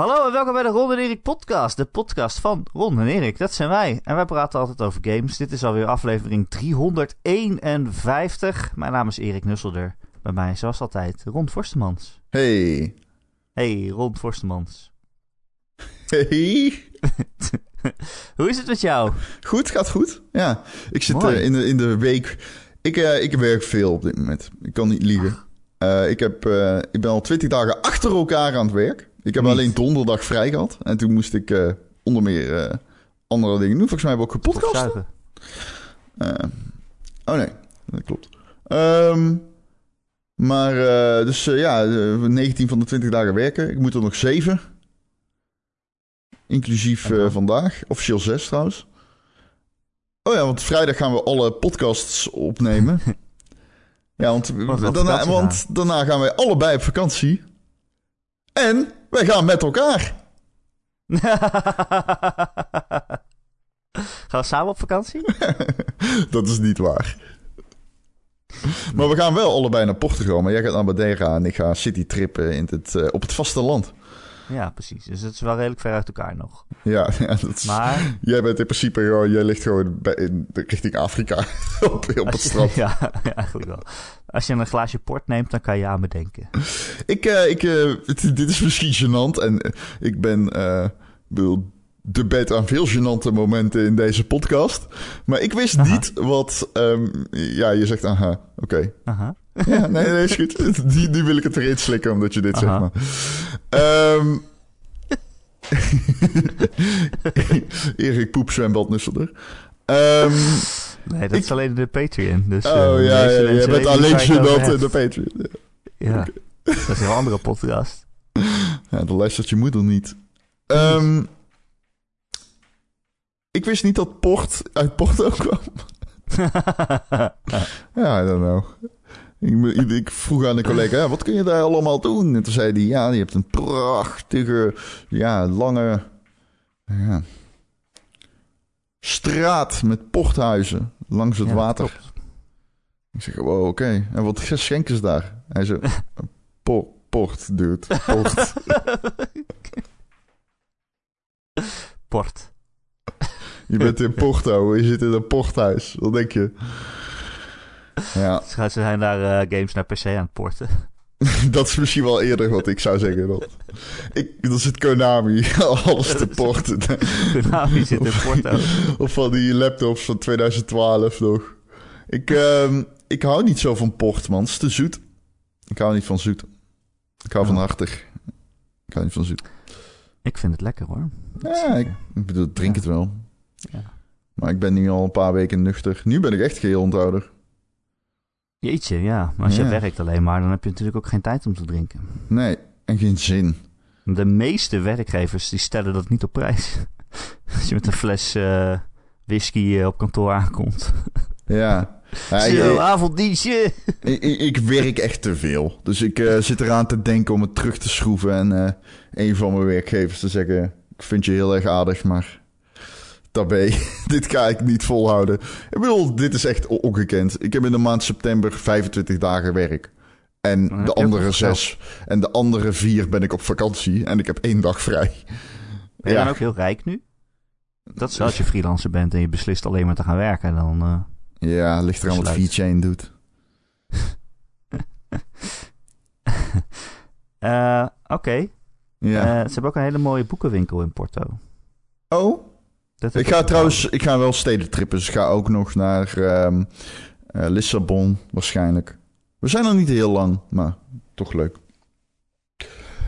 Hallo en welkom bij de Ron en Erik podcast. De podcast van Ron en Erik, dat zijn wij. En wij praten altijd over games. Dit is alweer aflevering 351. Mijn naam is Erik Nusselder. Bij mij, zoals altijd, Ron Forstemans. Hey. Hey, Ron Forstemans. Hey. Hoe is het met jou? Goed, gaat goed. Ja, ik zit eh, in, de, in de week... Ik, eh, ik werk veel op dit moment. Ik kan niet liegen. Eh, ik, heb, ik ben al twintig dagen achter elkaar aan het werk. Ik heb Niet. alleen donderdag vrij gehad. En toen moest ik eh, onder meer eh, andere dingen doen. Volgens mij hebben we ook gepodcast. Eh, oh nee, dat klopt. Ehm, maar dus ja, eh, 19 van de 20 dagen werken. Ik moet er nog 7. Inclusief vandaag. Officieel 6 trouwens. Oh ja, want vrijdag gaan we alle podcasts opnemen. ja, want, daarna, want daarna gaan wij allebei op vakantie. En wij gaan met elkaar. Gaan we samen op vakantie? Dat is niet waar. Maar we gaan wel allebei naar Portugal. Maar jij gaat naar Madeira en ik ga citytrippen in het, eh, op het vasteland. Ja, precies. Dus het is wel redelijk ver uit elkaar nog. Ja, ja dat is, Maar jij bent in principe gewoon... Jij ligt gewoon bij, in, richting Afrika op, op het je, strand. ja, ja, eigenlijk wel. Als je een glaasje port neemt, dan kan je aan me denken. Ik, eh, ik, eh, dit is misschien gênant. En eh, ik ben... bedoel, de bed aan veel gênante momenten in deze podcast. Maar ik wist Aha. niet wat... ehm, ja, je zegt aha, oké. Aha. Ja, nee, nee, is goed. Die, die wil ik het erin slikken, omdat je dit Aha. zegt. Maar. Ehm Erik Poep zwembad Nusselder. Ehm Nee, dat Ik- is alleen de Patreon. Dus, oh eh, ja, ja, jij bent alleen heb. de Patreon. Ja, dat is een andere podcast. Ja, dan luistert je moeder niet. Ehm ik wist niet dat Port uit Porto kwam. Ja, I don't know. Ik, ik vroeg aan een collega, ja, wat kun je daar allemaal doen? En toen zei hij, ja, je hebt een prachtige, ja, lange ja, straat met porthuizen langs het Ja, water. Ik zeg, wow, oké. En wat schenken ze daar? Hij zei, po port, dude, port. Port. Je bent in Porto, je zit in een porthuis. Wat denk je? Ja, Ze gaan- ze zijn daar eh, games naar PC aan het porten. dat is misschien wel eerder wat ik zou zeggen. Dat, ik, dat het Konami, alles te porten. Konami zit in Porto. Of van die laptops van 2012 nog. Ik, ehm, ik hou niet zo van port, man. Het is te zoet. Ik hou niet van zoet. Ik hou van hartig. Ik hou niet van zoet. Ik vind het lekker hoor. Ja, ik, ik bedoel, drink Ja. het wel. Ja. Maar ik ben nu al een paar weken nuchter. Nu ben ik echt geheel onthouder. Jeetje, ja. Maar als je werkt alleen maar, dan heb je natuurlijk ook geen tijd om te drinken. Nee, en geen zin. De meeste werkgevers die stellen dat niet op prijs. Als je met een fles eh, whisky eh, op kantoor aankomt. Ja. Ja, Zo, ik, avonddienstje! ik, ik- werk echt te veel. Dus ik eh, zit eraan te denken om het terug te schroeven. En een van mijn werkgevers te zeggen... Ik vind je heel erg aardig, maar... Tabé, dit ga ik niet volhouden. Ik bedoel, dit is echt ongekend. Ik heb in de maand september 25 dagen werk. En de andere zes... En de andere vier ben ik op vakantie. En ik heb één dag vrij. Ben je Ja. dan ook heel rijk nu? Dat is als je freelancer bent en je beslist alleen maar te gaan werken. Dan, eh, Ja, ligt eraan wat Besluit. VeChain doet. eh, Oké. Ja. Eh, ze hebben ook een hele mooie boekenwinkel in Porto. oh, Dat Ik ga trouwens, ik ga wel stedentrippen. Dus ik ga ook nog naar ehm, eh, Lissabon waarschijnlijk. We zijn nog niet heel lang, maar toch leuk.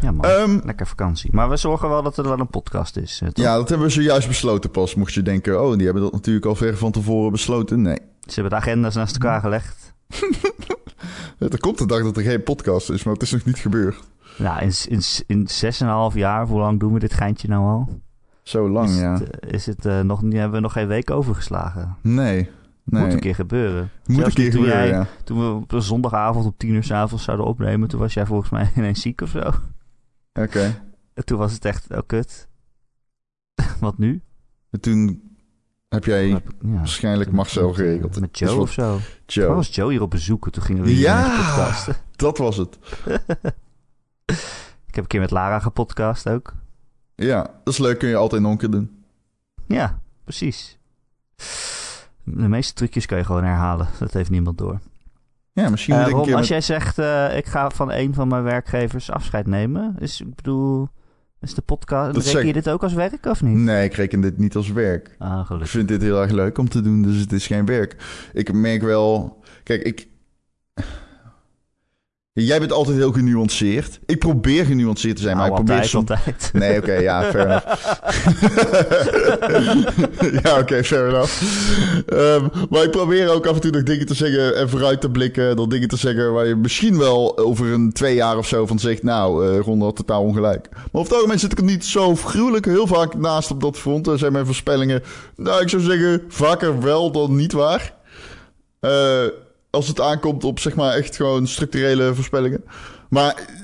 Ja, man. Ehm, Lekker vakantie. Maar we zorgen wel dat er wel een podcast is. eh, toch? ja, dat hebben we zojuist besloten pas. Mocht je denken, oh, die hebben dat natuurlijk al ver van tevoren besloten. Nee. Ze hebben de agenda's naast elkaar gelegd. Er komt de dag dat er geen podcast is, maar het is nog niet gebeurd. Nou, in, in, in 6,5 jaar, hoe lang doen we dit geintje nou al? Zo lang, is ja. Het, eh, is het eh, nog niet, hebben we nog geen week overgeslagen? Nee. Nee. Moet een keer gebeuren. Moet Zelfs een keer toen gebeuren, jij- ja. Toen we op een zondagavond op 10 uur s'avonds zouden opnemen, toen was jij volgens mij ineens ziek of zo. Oké. En toen was het echt, oh kut. Wat nu? En toen heb jij Ja, waarschijnlijk toen- Marcel geregeld. Met Dus Joe wat- of zo. Joe. was Joe hier op bezoek? Toen gingen we Ja! podcasten. Dat was het. Ik heb een keer met Lara gepodcast ook. Ja, dat is leuk. Kun je altijd nog een keer doen. Ja, precies. De meeste trucjes kan je gewoon herhalen. Dat heeft niemand door. Ja, misschien Uh, moet een keer als met- jij zegt, eh, ik ga van een van mijn werkgevers afscheid nemen. Is, ik bedoel, is de podcast... Dat reken zeg- je dit ook als werk of niet? Nee, ik reken dit niet als werk. Ah, Ik vind dit heel erg leuk om te doen, dus het is geen werk. Ik merk wel... Kijk, ik... Jij bent altijd heel genuanceerd. Ik probeer genuanceerd te zijn, maar Nou, ik probeer soms... altijd. Nee, oké, ja, fair enough. ja, oké, fair enough. Ehm, maar ik probeer ook af en toe nog dingen te zeggen en vooruit te blikken. Dan dingen te zeggen waar je misschien wel over een twee jaar of zo van zegt... Nou, eh Ron had totaal ongelijk. Maar over het algemeen zit ik er niet zo gruwelijk heel vaak naast op dat front. Er zijn mijn voorspellingen, nou, ik zou zeggen, vaker wel dan niet waar. Eh, als het aankomt op, zeg maar, echt gewoon structurele voorspellingen. Maar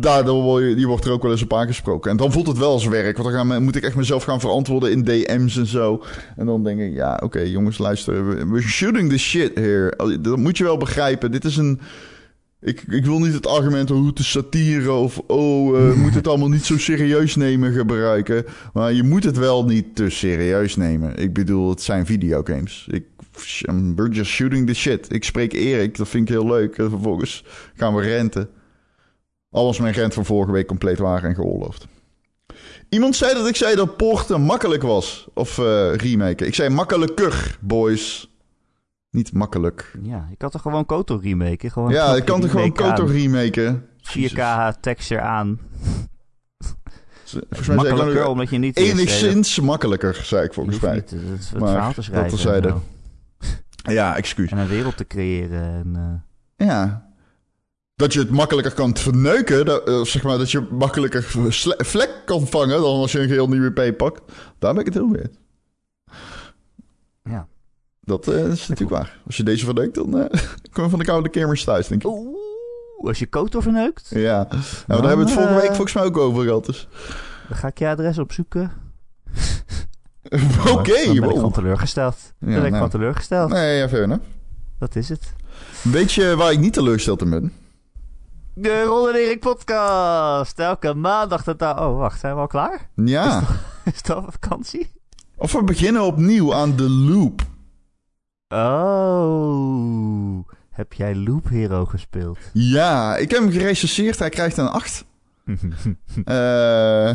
daardoor word je, die wordt er ook wel eens op aangesproken. En dan voelt het wel als werk. Want dan gaan, moet ik echt mezelf gaan verantwoorden in DM's en zo. En dan denk ik, ja, oké, jongens, luister. we- We're shooting the shit here. Dat moet je wel begrijpen. Dit is een... Ik, ik wil niet het argument hoe het is satire of oh, eh, moet het allemaal niet zo serieus nemen gebruiken. Maar je moet het wel niet te serieus nemen. Ik bedoel, het zijn videogames. Ik, we're just shooting the shit. Ik spreek Erik, dat vind ik heel leuk. En vervolgens gaan we renten. Al was mijn rent van vorige week compleet waar en geoorloofd. Iemand zei dat ik zei dat porten makkelijk was. Of eh remaken. Ik zei makkelijker, boys. Niet makkelijk. Ja, je kan toch gewoon Koto remaken? Gewoon Ja, ik kan toch gewoon remake Koto remaken. 4K texture aan. Volgens mij zei ik Makkelijker, omdat je niet... enigszins makkelijker, zei ik volgens mij. niet het, het Maar verhaal te dat schrijven. zo. Ja, excuus. En een wereld te creëren. En, eh, Ja. Dat je het makkelijker kan verneuken, dat, eh, zeg maar, dat je makkelijker vlek kan vangen dan als je een geheel nieuwe IP pakt. Daar ben ik het heel mee. eens. ja. Dat eh, is natuurlijk waar. Als je deze verneukt, dan kom je van de koude kermis thuis, denk ik. Oeh, als je Koto verneukt, Ja, nou, maar daar Dan, hebben we het vorige eh, week volgens mij ook over gehad. Dus. dan ga ik je adres opzoeken. Oké, Dan ben ik gewoon teleurgesteld. Dan ben ik nou. teleurgesteld. Nee, ja, fair enough. Dat is het. Weet je waar ik niet teleurgesteld in ben? De Ron en Erik podcast. Elke maandag. Dat daar... Oh, wacht. Zijn we al klaar? Ja. Is het al vakantie? Of we beginnen opnieuw aan de loop. Oh. Heb jij Loop Hero gespeeld? Ja, ik heb hem gerecenseerd. Hij krijgt een 8. Eh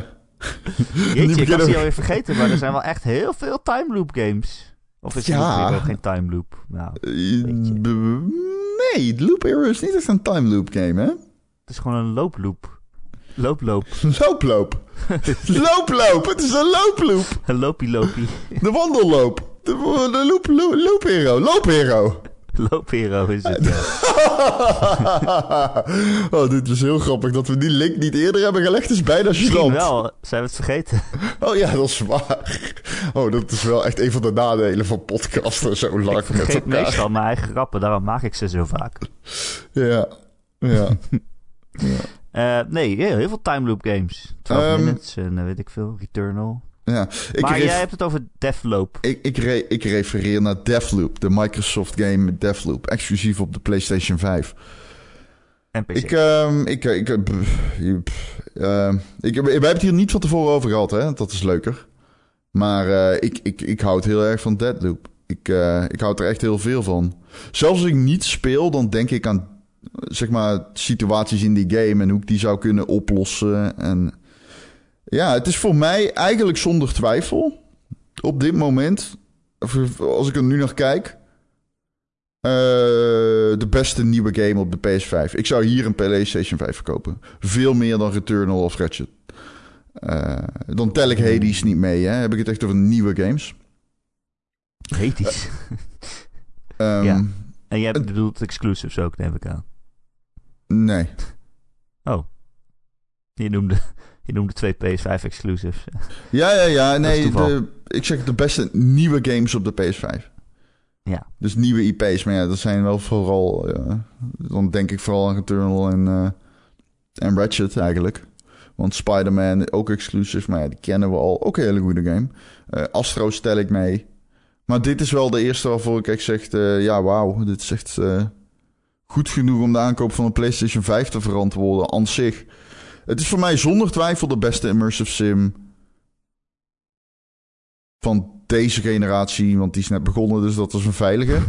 Jeetje, ik was die alweer vergeten, maar er zijn wel echt heel veel time loop games. Of is Ja. Loop geen time loop? Nou, Eh, Nee, Loop Hero is niet echt een time loop game, hè? het is gewoon een looploop. Looploop. Looploop. looploop. Het is een looploop. Een loopie loopie. De wandelloop. De, de loop, loop, loop hero. Loop hero. Loop Hero is het. ja. oh, dit is heel grappig dat we die link niet eerder hebben gelegd. is bijna gênant. wel. Zijn we het vergeten? Oh ja, dat is waar. Oh, dat is wel echt een van de nadelen van podcasten zo lang ik met vergeet elkaar. meestal mijn eigen grappen, daarom maak ik ze zo vaak. Ja, ja. Eh, nee, heel, heel veel time loop games. 12 Ehm, minutes en eh, weet ik veel, Returnal. Ja. Ik, maar jij hebt het over Deathloop. ik, ik, re- ik refereer naar Deathloop, de Microsoft game Deathloop, exclusief op de PlayStation 5. En PC. Ik, ehm, ik, ik, eh, pff, ehm, ik, we hebben het hier niet van tevoren over gehad, hè? Dat is leuker. Maar eh, ik, ik, ik houd heel erg van Deathloop. Ik, eh, ik houd er echt heel veel van. Zelfs als ik niet speel, dan denk ik aan zeg maar situaties in die game en hoe ik die zou kunnen oplossen. En ja, het is voor mij eigenlijk zonder twijfel op dit moment, als ik er nu naar kijk, eh, de beste nieuwe game op de PS5. Ik zou hier een PlayStation 5 verkopen. Veel meer dan Returnal of Ratchet. Eh, dan tel ik Hades niet mee, hè. Heb ik het echt over nieuwe games. Hades. Ehm, Ja. en jij bedoelt exclusives ook, neem ik aan. Nee. Oh. Je noemde, je noemde twee PS5 exclusives. Ja, ja, ja. Nee, de, ik zeg de beste nieuwe games op de PS5. Ja. Dus nieuwe IP's. Maar ja, dat zijn wel vooral... ja, dan denk ik vooral aan Returnal en, eh, en Ratchet eigenlijk. Want Spider-Man, ook exclusive, maar ja, die kennen we al. Ook een hele goede game. Eh, Astro stel ik mee. Maar dit is wel de eerste waarvoor ik echt zeg... eh, ja, wauw, dit is echt eh, goed genoeg om de aankoop van een PlayStation 5 te verantwoorden aan zich. Het is voor mij zonder twijfel de beste immersive sim van deze generatie, want die is net begonnen, dus dat is een veilige.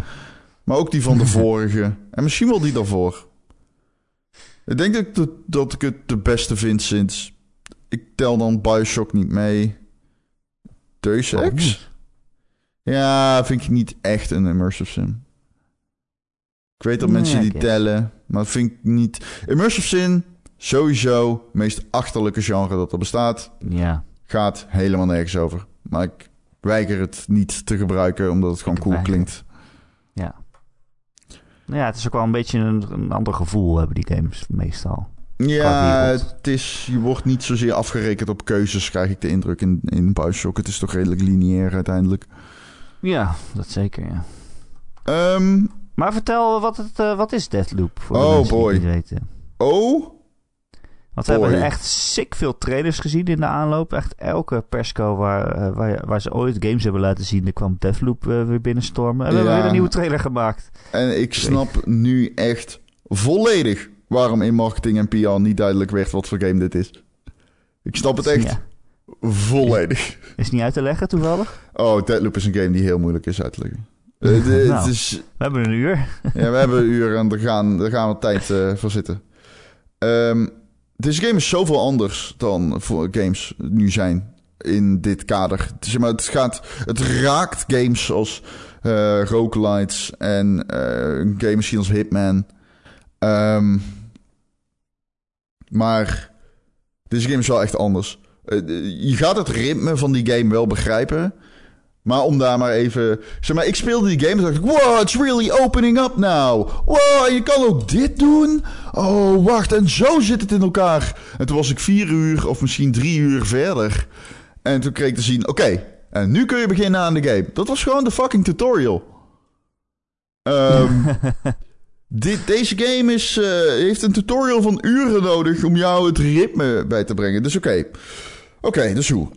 Maar ook die van de vorige. En misschien wel die daarvoor. Ik denk dat ik, de, dat ik het de beste vind sinds... Ik tel dan Bioshock niet mee. Deus Ex? Ja, vind ik niet echt een immersive sim. Ik weet dat mensen die tellen, maar vind ik niet... Immersive sim, sowieso, het meest achterlijke genre dat er bestaat. Ja, Gaat helemaal nergens over. Maar ik weiger het niet te gebruiken, omdat het gewoon cool Weiger. klinkt. ja. Nou ja, het is ook wel een beetje een, een ander gevoel hebben die games meestal. Ja, het is, je wordt niet zozeer afgerekend op keuzes, krijg ik de indruk in, in Bioshock. Het is toch redelijk lineair uiteindelijk. Ja, dat zeker, ja. Ehm, Maar vertel, wat, het, eh, wat is Deathloop? Voor de Oh, mensen die boy. niet weten. oh, Want we hebben echt sick veel trailers gezien in de aanloop. Echt elke persco waar, eh, waar, waar ze ooit games hebben laten zien, er kwam Deathloop eh, weer binnenstormen. En we Ja. hebben weer een nieuwe trailer gemaakt. En ik snap nu echt volledig waarom in marketing en PR niet duidelijk werd wat voor game dit is. Ik snap het echt Ja. volledig. Is niet uit te leggen toevallig? Oh, Deadloop is een game die heel moeilijk is uit te leggen. De- Nou. het is, We hebben een uur. ja, we hebben een uur en daar gaan, daar gaan we tijd eh, voor zitten. Ehm, deze game is zoveel anders dan voor games nu zijn in dit kader. Maar, het, gaat, het raakt games zoals eh roguelites en eh een game misschien als Hitman. Ehm, maar deze game is wel echt anders. Eh, je gaat het ritme van die game wel begrijpen. Maar om daar maar even... Zeg maar, ik speelde die game en dacht ik... Wow, it's really opening up now. Wow, je kan ook dit doen? Oh, wacht, en zo zit het in elkaar. En toen was ik vier uur of misschien drie uur verder. En toen kreeg ik te zien... Oké, en nu kun je beginnen aan de game. Dat was gewoon de fucking tutorial. Ehm, dit, deze game is, eh, heeft een tutorial van uren nodig... om jou het ritme bij te brengen. Dus oké... Oké, dus hoe?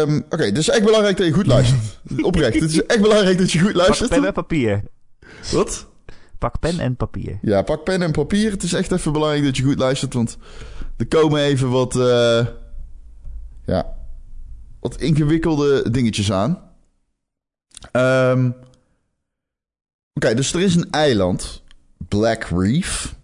Ehm, Oké, het is echt belangrijk dat je goed luistert. Oprecht, het is echt belangrijk dat je goed Pak luistert. pen en papier. Wat? Pak pen en papier. Ja, pak pen en papier. Het is echt even belangrijk dat je goed luistert, want er komen even wat, eh, ja, wat ingewikkelde dingetjes aan. Ehm, Oké, dus er is een eiland, Black Reef.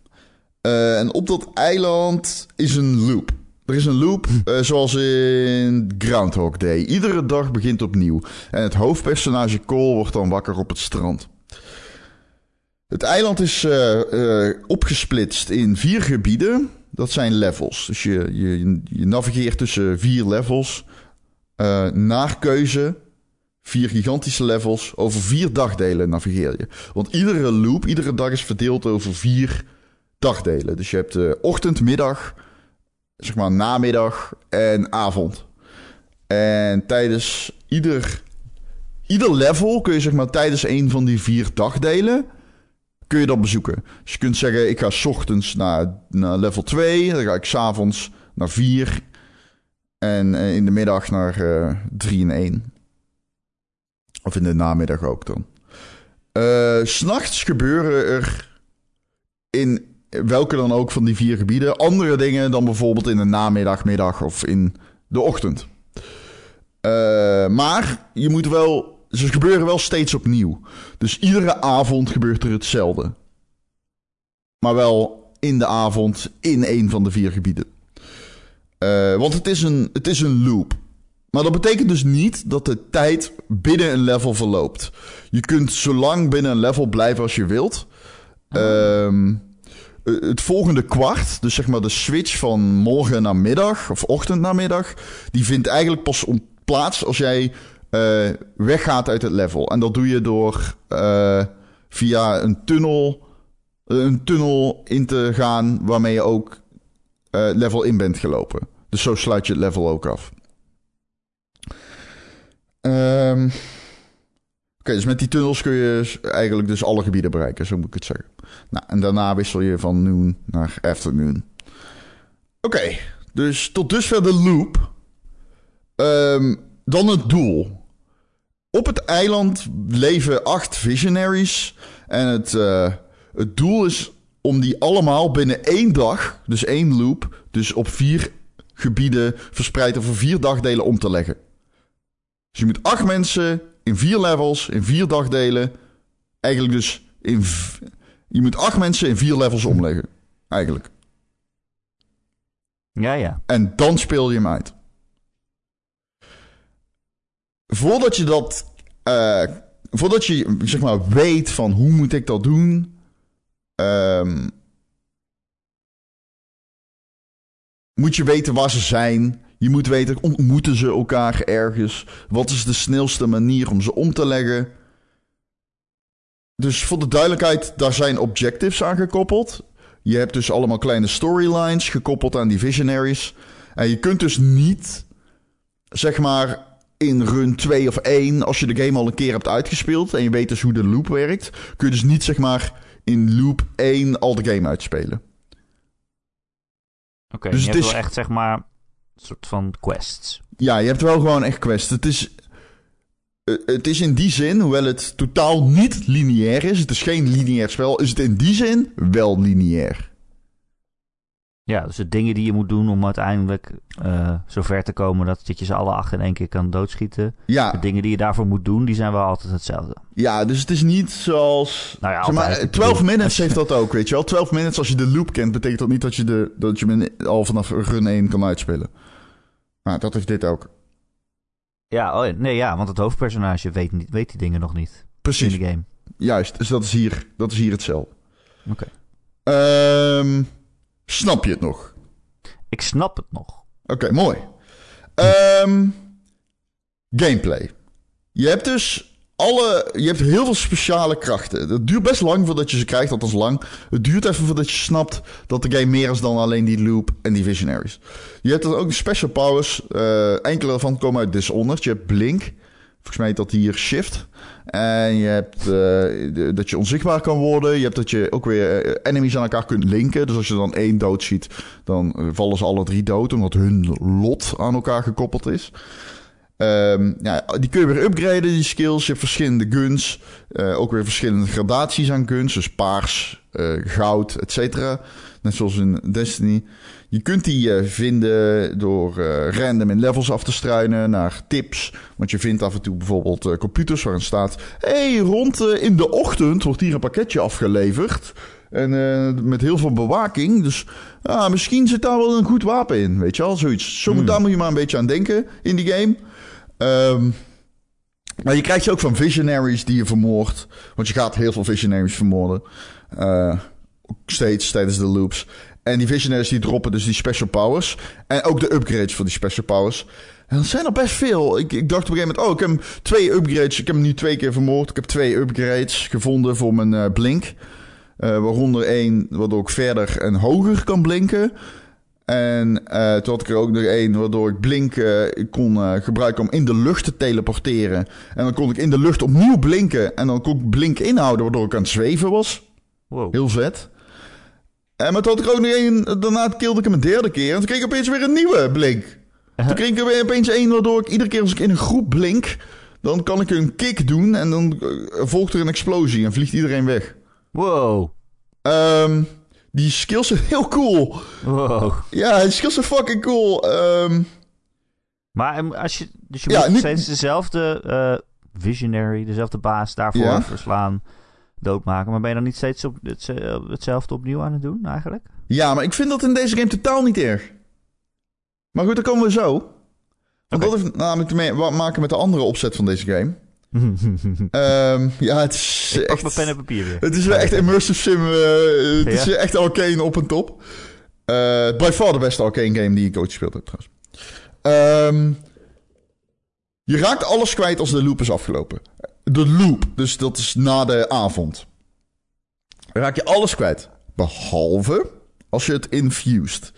Eh, en op dat eiland is een loop. Er is een loop, eh, zoals in Groundhog Day. Iedere dag begint opnieuw. En het hoofdpersonage Cole wordt dan wakker op het strand. Het eiland is eh, eh, opgesplitst in vier gebieden. Dat zijn levels. Dus je, je, je navigeert tussen vier levels. naar keuze. Vier gigantische levels. Over vier dagdelen navigeer je. Want iedere loop, iedere dag is verdeeld over vier dagdelen. Dus je hebt ochtend, middag, zeg maar namiddag en avond. En tijdens ieder, ieder level kun je zeg maar tijdens een van die vier dagdelen kun je dat bezoeken. Dus je kunt zeggen, ik ga 's ochtends naar, naar level 2, dan ga ik s'avonds naar 4 en eh, in de middag naar eh 3 en 1. Of in de namiddag ook dan. Eh, S S'nachts gebeuren er in welke dan ook van die vier gebieden andere dingen dan bijvoorbeeld in de namiddag, middag of in de ochtend. Eh, maar je moet wel. Ze gebeuren wel steeds opnieuw. Dus iedere avond gebeurt er hetzelfde. Maar wel in de avond in een van de vier gebieden. Eh, want het is, een, het is een loop. Maar dat betekent dus niet dat de tijd binnen een level verloopt. Je kunt zo lang binnen een level blijven als je wilt. Ehm, eh, het volgende kwart, dus zeg maar de switch van morgen naar middag of ochtend naar middag, die vindt eigenlijk pas om plaats als jij eh, weggaat uit het level. En dat doe je door eh, via een tunnel, een tunnel in te gaan waarmee je ook eh, level in bent gelopen. Dus zo sluit je het level ook af. Ehm, Oké, dus met die tunnels kun je eigenlijk dus alle gebieden bereiken, zo moet ik het zeggen. Nou, en daarna wissel je van noon naar afternoon. Oké, dus tot dusver de loop. Ehm, dan het doel. Op het eiland leven acht visionaries. En het, eh, het doel is om die allemaal binnen één dag, dus één loop, dus op vier gebieden verspreid over vier dagdelen om te leggen. Dus je moet acht mensen in vier levels, in vier dagdelen. Eigenlijk dus in. Je moet acht mensen in vier levels omleggen. Eigenlijk. Ja, ja. En dan speel je hem uit. Voordat je dat. eh, voordat je zeg maar weet van hoe moet ik dat doen. ehm, moet je weten waar ze zijn. Je moet weten, ontmoeten ze elkaar ergens? Wat is de snelste manier om ze om te leggen? Dus voor de duidelijkheid, daar zijn objectives aan gekoppeld. Je hebt dus allemaal kleine storylines gekoppeld aan die visionaries. En je kunt dus niet, zeg maar, in run 2 of 1, als je de game al een keer hebt uitgespeeld en je weet dus hoe de loop werkt, kun je dus niet, zeg maar, in loop 1 al de game uitspelen. Oké, Dus je het hebt is- wel echt zeg maar soort van quests. Ja, je hebt wel gewoon echt quests. Het is, eh, het is in die zin, hoewel het totaal niet lineair is, het is geen lineair spel, is het in die zin wel lineair. Ja, dus de dingen die je moet doen om uiteindelijk eh zover te komen dat, dat je ze alle acht in één keer kan doodschieten. De Ja, dingen die je daarvoor moet doen, die zijn wel altijd hetzelfde. ja, dus het is niet zoals... Nou ja, Zeg maar, altijd. Ik 12 bedoel, minutes heeft dat ook, weet je wel. 12 minutes, als je de loop kent, betekent dat niet dat je, de, dat je hem al vanaf run 1 kan uitspelen. Maar dat heeft dit ook. Ja, oh, nee, ja, want het hoofdpersonage weet, niet, weet die dingen nog niet Precies, in de game. juist. Dus dat is hier, dat is hier hetzelfde. Oké. Ehm, snap je het nog? Ik snap het nog. Oké, mooi. Ehm, gameplay. Je hebt dus alle. Je hebt heel veel speciale krachten. Het duurt best lang voordat je ze krijgt, althans lang. Het duurt even voordat je snapt dat de game meer is dan alleen die loop en die visionaries. Je hebt dan ook special powers. eh, enkele daarvan komen uit Dishonored. Je hebt Blink. Volgens mij heet dat hier Shift. En je hebt eh, dat je onzichtbaar kan worden. Je hebt dat je ook weer eh, enemies aan elkaar kunt linken. Dus als je dan één dood ziet, dan vallen ze alle drie dood. Omdat hun lot aan elkaar gekoppeld is. Ehm, ja, die kun je weer upgraden, die skills. Je hebt verschillende guns. eh, ook weer verschillende gradaties aan guns. Dus paars, eh, goud, et cetera. Net zoals in Destiny. Je kunt die eh, vinden door random in levels af te struinen naar tips. Want je vindt af en toe bijvoorbeeld computers waarin staat... hey, rond in de ochtend wordt hier een pakketje afgeleverd. En met heel veel bewaking. Dus ah, misschien zit daar wel een goed wapen in, weet je wel? Zoiets. Zo, Hmm. Daar moet je maar een beetje aan denken in die game. Ehm, maar je krijgt ze ook van visionaries die je vermoordt. Want je gaat heel veel visionaries vermoorden. Eh, steeds tijdens de loops. En die visionaries die droppen dus die special powers. En ook de upgrades voor die special powers. En dat zijn er best veel. Ik, ik dacht op een gegeven moment... Oh, ik heb twee upgrades. Ik heb hem nu twee keer vermoord. Ik heb twee upgrades gevonden voor mijn eh, blink. Eh, waaronder één waardoor ik verder en hoger kan blinken. En eh, toen had ik er ook nog één waardoor ik blink eh, kon eh, gebruiken om in de lucht te teleporteren. En dan kon ik in de lucht opnieuw blinken. En dan kon ik blink inhouden waardoor ik aan het zweven was. Wow. Heel vet. En maar toen had ik ook nog één, daarna kilde ik hem een derde keer. En toen kreeg ik opeens weer een nieuwe blink. Toen kreeg ik er weer opeens één waardoor ik iedere keer als ik in een groep blink... dan kan ik een kick doen en dan eh, volgt er een explosie en vliegt iedereen weg. Wow. Ehm, die skills zijn heel cool. Wow. Ja, die skills zijn fucking cool. Ehm, Maar ehm, als je, dus je Ja, moet steeds dezelfde eh, visionary, dezelfde baas daarvoor Ja. verslaan, doodmaken. Maar ben je dan niet steeds op, het, hetzelfde opnieuw aan het doen eigenlijk? ja, maar ik vind dat in deze game totaal niet erg. Maar goed, daar komen we zo. Want dat heeft namelijk te maken met de andere opzet van deze game. Ehm, ja, het is Ik pak echt... mijn pen en papier weer. Het is wel echt immersive sim. eh, het is echt arcane op en top. Eh by far de beste arcane game die ik ooit gespeeld heb trouwens. Ehm, je raakt alles kwijt als de loop is afgelopen. De loop, dus dat is na de avond. Raak je alles kwijt. Behalve als je het infused.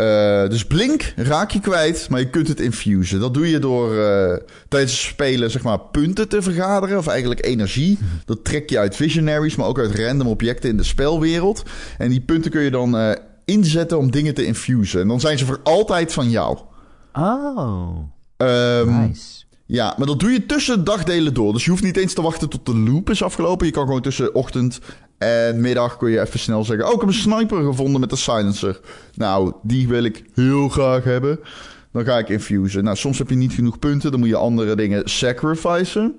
Eh, dus blink raak je kwijt, maar je kunt het infusen. Dat doe je door eh, tijdens het spelen zeg maar punten te vergaderen, of eigenlijk energie. Dat trek je uit visionaries, maar ook uit random objecten in de spelwereld. En die punten kun je dan eh, inzetten om dingen te infusen. En dan zijn ze voor altijd van jou. Oh, Ehm, nice. Ja, maar dat doe je tussen dagdelen door. Dus je hoeft niet eens te wachten tot de loop is afgelopen. Je kan gewoon tussen ochtend en middag kun je even snel zeggen... Oh, ik heb een sniper gevonden met een silencer. Nou, die wil ik heel graag hebben. Dan ga ik infusen. Nou, soms heb je niet genoeg punten. Dan moet je andere dingen sacrificen.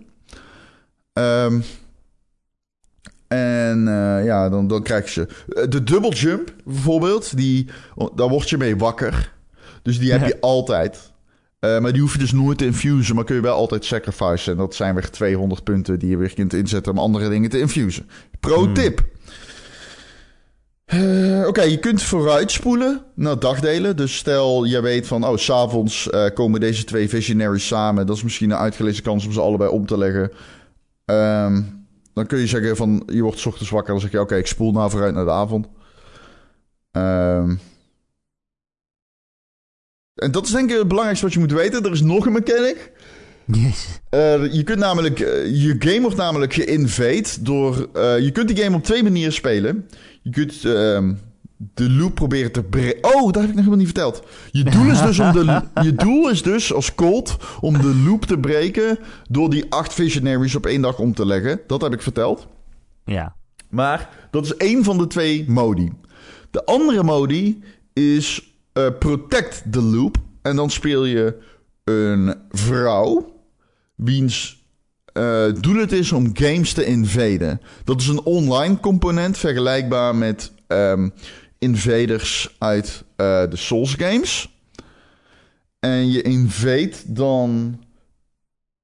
Ehm, en eh, ja, dan, dan krijg je ze. Eh, De double jump bijvoorbeeld, die, daar word je mee wakker. Dus die heb je altijd. Eh, maar die hoef je dus nooit te infusen, maar kun je wel altijd sacrificen. En dat zijn weer 200 punten die je weer kunt inzetten om andere dingen te infusen. Pro Hmm. tip. Eh, Oké, je kunt vooruitspoelen naar dagdelen. Dus stel, je weet van, oh, s'avonds eh komen deze twee visionaries samen. Dat is misschien een uitgelezen kans om ze allebei om te leggen. Ehm, dan kun je zeggen van, je wordt 's ochtends wakker. Dan zeg je, oké, ik spoel nou vooruit naar de avond. Ehm, en dat is denk ik het belangrijkste wat je moet weten. Er is nog een mechanic. Jezus. Eh, je kunt namelijk, eh, je game wordt namelijk geïnvade door, eh, je kunt die game op twee manieren spelen. Je kunt ehm, de loop proberen te breken. Oh, dat heb ik nog helemaal niet verteld. Je doel is dus om de, je doel is dus als Colt om de loop te breken door die acht visionaries op één dag om te leggen. Dat heb ik verteld. Ja. Maar dat is één van de twee modi. De andere modi is eh, Protect the Loop. En dan speel je een vrouw wiens eh, doel het is om games te invaden. Dat is een online component vergelijkbaar met ehm, invaders uit eh, de Souls games. En je invade dan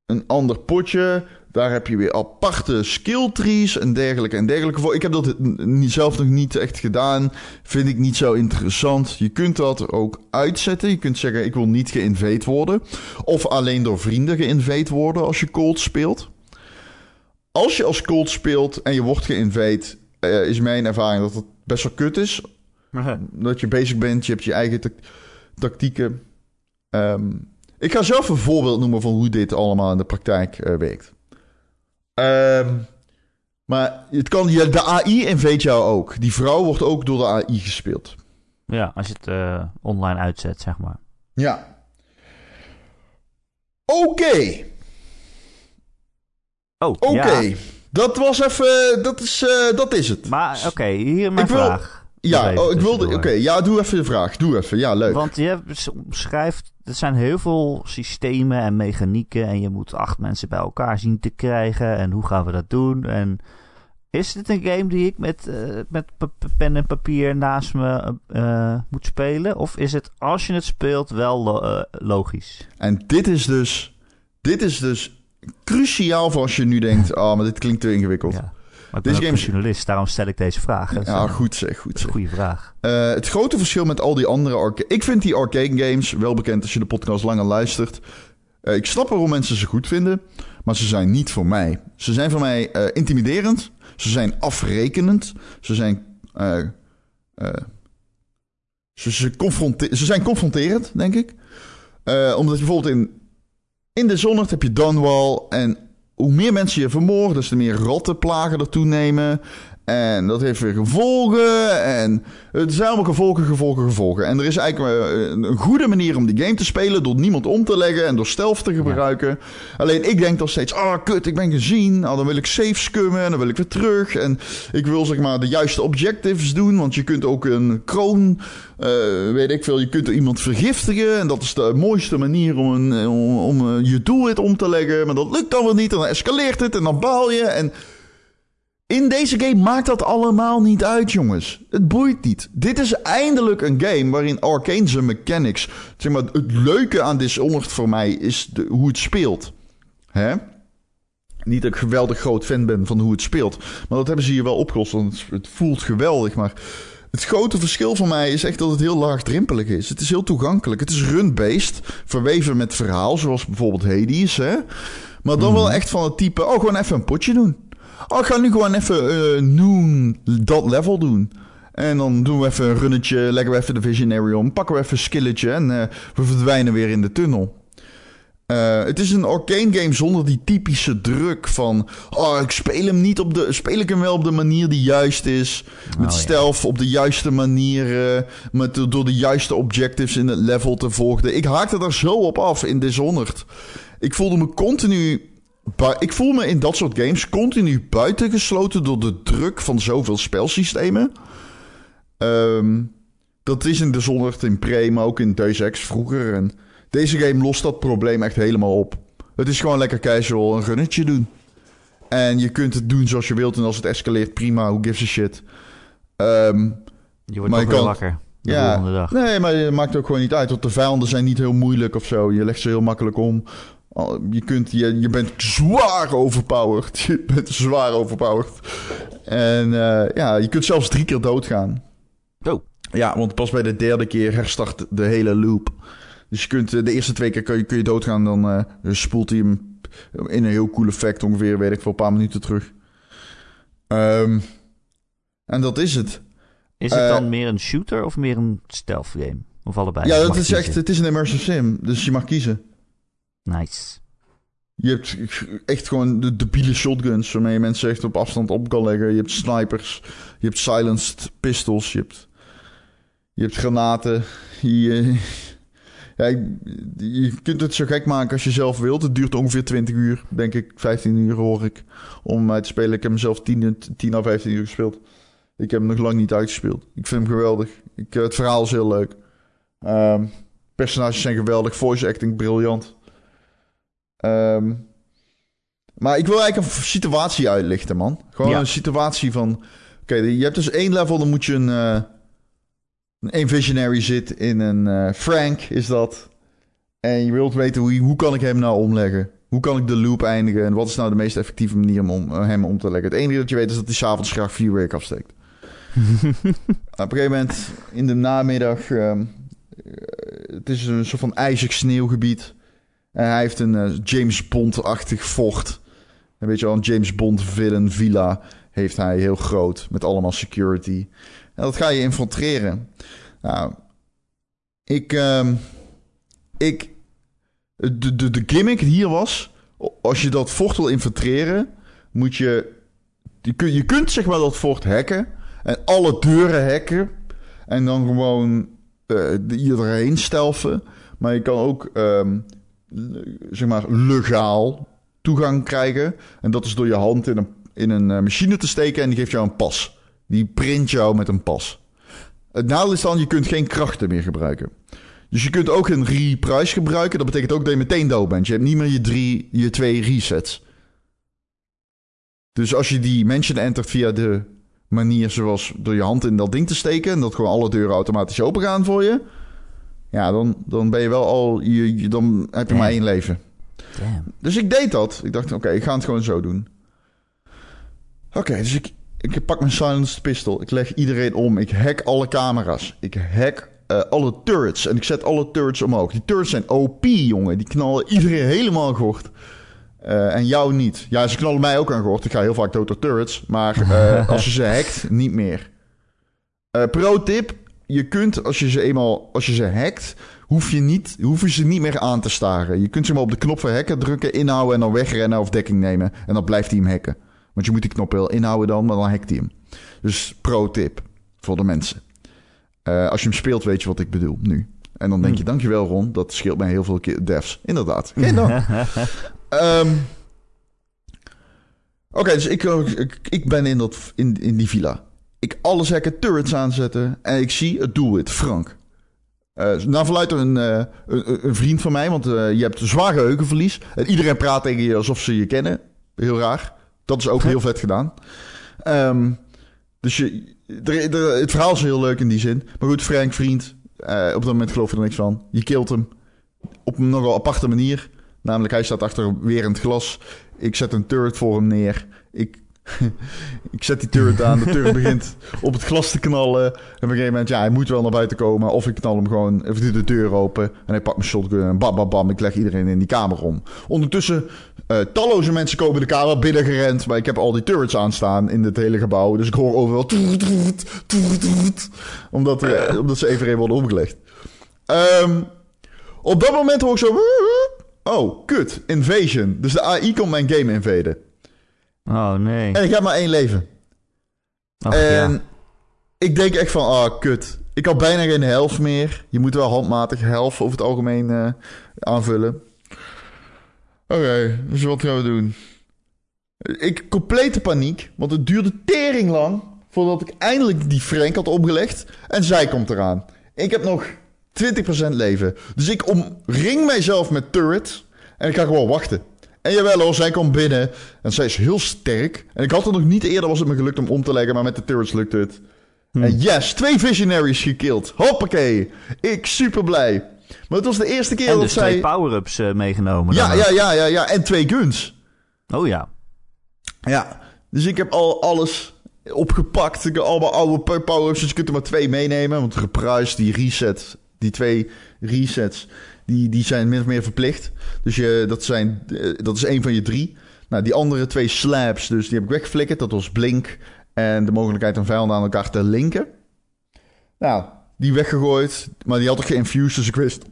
een ander potje. Daar heb je weer aparte skill trees en dergelijke en dergelijke voor. Ik heb dat zelf nog niet echt gedaan. Vind ik niet zo interessant. Je kunt dat ook uitzetten. Je kunt zeggen, ik wil niet geïnvade worden. Of alleen door vrienden geïnvade worden als je cold speelt. Als je als cold speelt en je wordt geïnvade... eh, is mijn ervaring dat het best wel kut is. Dat je bezig bent, je hebt je eigen tac- tactieken. Ehm, ik ga zelf een voorbeeld noemen van hoe dit allemaal in de praktijk eh, werkt. Ehm, maar het kan, je, de AI invade jou ook. Die vrouw wordt ook door de AI gespeeld. Ja, als je het eh, online uitzet, zeg maar. Ja. Oké, Oh, oké. ja. Dat was even, dat is, eh, dat is het. Maar oké, hier mijn Ik wil- vraag. Ja, oh, ik wilde, oké, ja, doe even de vraag. Doe even, ja, leuk. Want je schrijft, er zijn heel veel systemen en mechanieken en je moet acht mensen bij elkaar zien te krijgen en hoe gaan we dat doen? En is dit een game die ik met, eh, met pen en papier naast me eh, moet spelen? Of is het als je het speelt wel lo- eh, logisch? En dit is dus, dit is dus cruciaal voor als je nu denkt, ah, maar dit klinkt te ingewikkeld. Ja. Maar ik ben game een is- journalist, daarom stel ik deze vraag. Dat Ja, een- goed zeg, goed zeg. goede vraag. Eh, het grote verschil met al die andere arcade... Ik vind die arcade games, wel bekend als je de podcast langer luistert... eh, ik snap waarom mensen ze goed vinden, maar ze zijn niet voor mij. Ze zijn voor mij eh, intimiderend, ze zijn afrekenend, ze zijn... eh, eh, ze, ze, zijn confronterend, denk ik. Eh, omdat je bijvoorbeeld in, in de Zonnert heb je Dunwall en hoe meer mensen je vermoorden, des te meer rattenplagen er toenemen. En dat heeft weer gevolgen. En het zijn allemaal gevolgen, gevolgen, gevolgen. En er is eigenlijk eh, een goede manier om die game te spelen... door niemand om te leggen en door stealth te gebruiken. Alleen ik denk dan steeds... ah, kut, ik ben gezien. Ah, dan wil ik safe scummen en dan wil ik weer terug. En ik wil zeg maar de juiste objectives doen... want je kunt ook een kroon... eh, weet ik veel, je kunt er iemand vergiftigen... en dat is de mooiste manier om, een, om, om eh, je doelwit om te leggen. Maar dat lukt dan weer niet en dan escaleert het en dan baal je... en in deze game maakt dat allemaal niet uit, jongens. Het boeit niet. Dit is eindelijk een game waarin Arcane zijn mechanics... Zeg maar, het leuke aan Dishonored voor mij is de, hoe het speelt. Hè? Niet dat ik geweldig groot fan ben van hoe het speelt. Maar dat hebben ze hier wel opgelost, want het, voelt geweldig. Maar het grote verschil voor mij is echt dat het heel laagdrempelig is. Het is heel toegankelijk. Het is run-based, verweven met verhaal, zoals bijvoorbeeld Hades. Hè? Maar dan wel echt van het type, oh, gewoon even een potje doen. Oh, ik ga nu gewoon even eh noon dat level doen. En dan doen we even een runnetje, leggen we even de visionary om, pakken we even een skilletje en eh, we verdwijnen weer in de tunnel. Eh, het is een arcane game zonder die typische druk van... Oh, ik speel hem niet op de... Speel ik hem wel op de manier die juist is? Met Oh, ja. stealth op de juiste manier... met, door de juiste objectives in het level te volgen. Ik haakte daar zo op af in Dishonored. Ik voelde me continu... Ik voel me in dat soort games continu buitengesloten... door de druk van zoveel spelsystemen. Ehm, dat is in Dishonored, in Pre, maar ook in Deus Ex vroeger. En Deze game lost dat probleem echt helemaal op. Het is gewoon lekker casual een runnetje doen. En je kunt het doen zoals je wilt. En als het escaleert, prima. Who gives a shit. Ehm, Je wordt Maar toch je weer kan- wakker de ja, dag. nee, maar het maakt ook gewoon niet uit. Want de vijanden zijn niet heel moeilijk of zo. Je legt ze heel makkelijk om. Je, kunt, je, je bent zwaar overpowered. Je bent zwaar overpowered. En eh, ja, je kunt zelfs drie keer doodgaan. Oh. Ja, want pas bij de derde keer herstart de hele loop. Dus je kunt eh, de eerste twee keer kun je, kun je doodgaan. Dan eh, spoelt hij hem in een heel cool effect ongeveer, weet ik, voor een paar minuten terug. Ehm, en dat is het. Is het dan meer een shooter of meer een stealth game? Of allebei? ja, dat is echt, het is een immersive sim. Dus je mag kiezen. Nice. Je hebt echt gewoon de debiele shotguns waarmee je mensen echt op afstand op kan leggen. Je hebt snipers, je hebt silenced pistols, je hebt, je hebt granaten. Je, ja, je, kunt het zo gek maken als je zelf wilt. Het duurt ongeveer 20 uur, denk ik. 15 uur hoor ik, om uit te spelen. Ik heb hem zelf 10, 10 à 15 uur gespeeld. Ik heb hem nog lang niet uitgespeeld. Ik vind hem geweldig. Ik, eh, het verhaal is heel leuk. Ehm, personages zijn geweldig. Voice acting briljant. Ehm, maar ik wil eigenlijk een situatie uitlichten, man. Gewoon Ja. een situatie van... Oké, je hebt dus één level, dan moet je een... eh een visionary zit in een eh, Frank, is dat. En je wilt weten, hoe, hoe kan ik hem nou omleggen? Hoe kan ik de loop eindigen? En wat is nou de meest effectieve manier om, om, eh, hem om te leggen? Het enige dat je weet is dat hij s'avonds graag vier werk afsteekt. Op een gegeven moment in de namiddag... ehm, eh, het is een soort van ijzig sneeuwgebied. Hij heeft een eh, James Bond-achtig fort. Een beetje al een James Bond villain villa heeft hij heel groot. Met allemaal security. En dat ga je infiltreren. Nou, ik... ehm, ik de, de, de gimmick hier was... Als je dat fort wil infiltreren... Moet je... Je, kun, je kunt zeg maar dat fort hacken. En alle deuren hacken. En dan gewoon... eh iedereen stelfen. Maar je kan ook... ehm, zeg maar, legaal toegang krijgen. En dat is door je hand in een, in een eh, machine te steken en die geeft jou een pas. Die print jou met een pas. Het nadeel is dan, je kunt geen krachten meer gebruiken. Dus je kunt ook een reprise gebruiken. Dat betekent ook dat je meteen dood bent. Je hebt niet meer je, drie, je twee resets. Dus als je die mention entert via de manier zoals door je hand in dat ding te steken... en dat gewoon alle deuren automatisch open gaan voor je... ja, dan, dan ben je wel al... Je, je- dan heb je maar één leven. Damn. Dus ik deed dat. Ik dacht, oké, ik ga het gewoon zo doen. Oké, dus ik, ik pak mijn silenced pistol. Ik leg iedereen om. Ik hack alle camera's. Ik hack eh, alle turrets. En ik zet alle turrets omhoog. Die turrets zijn OP, jongen. Die knallen iedereen helemaal aan gort. Eh, en jou niet. Ja, ze knallen mij ook aan gort. Ik ga heel vaak dood door turrets. Maar eh, als je ze hackt, niet meer. Pro tip. Je kunt, als je ze eenmaal, als je ze hackt, hoef je, niet, hoef je ze niet meer aan te staren. Je kunt ze maar op de knop voor hacken drukken, inhouden en dan wegrennen of dekking nemen. En dan blijft hij hem hacken. Want je moet die knop wel inhouden dan, maar dan hackt hij hem. Dus pro tip voor de mensen. Eh, als je hem speelt, weet je wat ik bedoel nu. En dan denk je, dankjewel Ron, dat scheelt mij heel veel keer devs. Inderdaad, geen dank. Ehm, Oké, dus ik, eh, ik, ik ben in, dat, in, in die villa. Ik alles hacken, turrets aanzetten en ik zie het doelwit, Frank. Eh nou, vanuit een, eh, een, een vriend van mij, want eh, je hebt zwaar geheugenverlies. En iedereen praat tegen je alsof ze je kennen. Heel raar. Dat is ook heel vet gedaan. Ehm, dus je, het verhaal is heel leuk in die zin. Maar goed, Frank, vriend. op dat moment geloof je er niks van. Je kilt hem op een nogal aparte manier. Namelijk, hij staat achter weer in het glas. Ik zet een turret voor hem neer. Ik, ik zet die turret aan. De turret begint op het glas te knallen. En op een gegeven moment, ja, hij moet wel naar buiten komen. Of ik knal hem gewoon, of ik doe de deur open. En hij pakt mijn shotgun en bam, bam, bam. Ik leg iedereen in die kamer om. Ondertussen, eh, talloze mensen komen de kamer binnengerend. Maar ik heb al die turrets aanstaan in het hele gebouw. Dus ik hoor overal... toet, toet, omdat, er- omdat ze even worden omgelegd. Ehm, op dat moment hoor ik zo... Oh, kut. Invasion. Dus de AI komt mijn game invaden. Oh nee. En ik heb maar één leven. En ja. ik denk echt van, ah, kut. Ik had bijna geen helft meer. Je moet wel handmatig helft over het algemeen eh, aanvullen. Oké, dus wat gaan we doen? Ik complete paniek, want het duurde tering lang voordat ik eindelijk die Frank had opgelegd. En zij komt eraan. Ik heb nog 20% leven. Dus ik omring mijzelf met turret. En ik ga gewoon wachten. En jawel hoor, zij komt binnen. En zij is heel sterk. En ik had het nog niet eerder was het me gelukt om om te leggen. Maar met de turrets lukt het. En yes, twee visionaries gekild. Hoppakee. Ik super blij. Maar het was de eerste keer En dat dus zij... twee power-ups eh, meegenomen. Ja, ja, ja, ja, ja. En twee guns. Oh ja. Ja. Dus ik heb al alles opgepakt. Ik heb allemaal oude power-ups. Dus je kunt er maar twee meenemen. Want gepruis, die reset, die twee resets, die, die zijn min of meer verplicht. Dus je, dat, zijn, eh, dat is één van je drie. Nou, die andere twee slabs, dus die heb ik weggeflikkerd. Dat was Blink en de mogelijkheid om vijanden aan elkaar te linken. Nou, die weggegooid. Maar die had ik geïnfused, dus ik wist...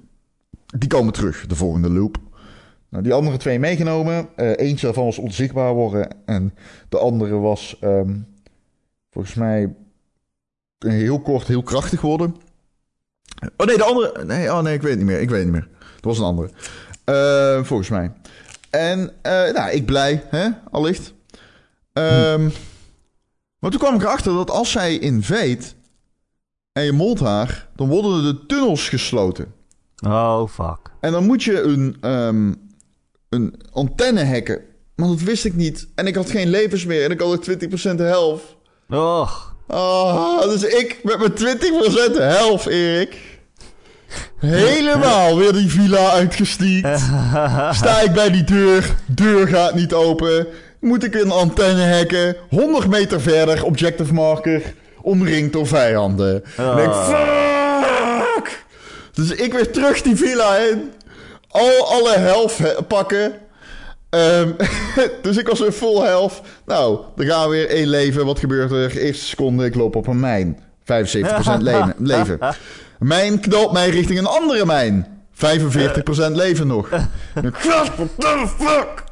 Die komen terug, de volgende loop. Nou, die andere twee meegenomen. Eh, eentje daarvan was onzichtbaar worden. En de andere was ehm, volgens mij heel kort heel krachtig worden. Oh nee, de andere... Nee, oh nee, ik weet het niet meer. Ik weet het niet meer. Dat was een andere. Eh, volgens mij. En eh, nou, ik blij, hè, allicht. Ehm, Maar toen kwam ik erachter dat als zij inveet en je molt haar, dan worden de tunnels gesloten. Oh, fuck. En dan moet je een, ehm, een antenne hacken. Maar dat wist ik niet. En ik had geen levens meer. En ik had ook 20% helft. Och. Ah, dus ik met mijn 20% helft, Erik. Helemaal weer die villa uitgestiekt. Sta ik bij die deur. Deur gaat niet open. Moet ik een antenne hacken. 100 meter verder, objective marker. Omringd door vijanden. En ik, fuck! Dus ik weer terug die villa in. Al alle helft he- pakken. Ehm, dus ik was weer full health. Nou, dan gaan we weer één leven. Wat gebeurt er? Eerste seconde, ik loop op een mijn. 75% leven. leven. Mijn knalt mij richting een andere mijn. 45% leven nog. What the fuck?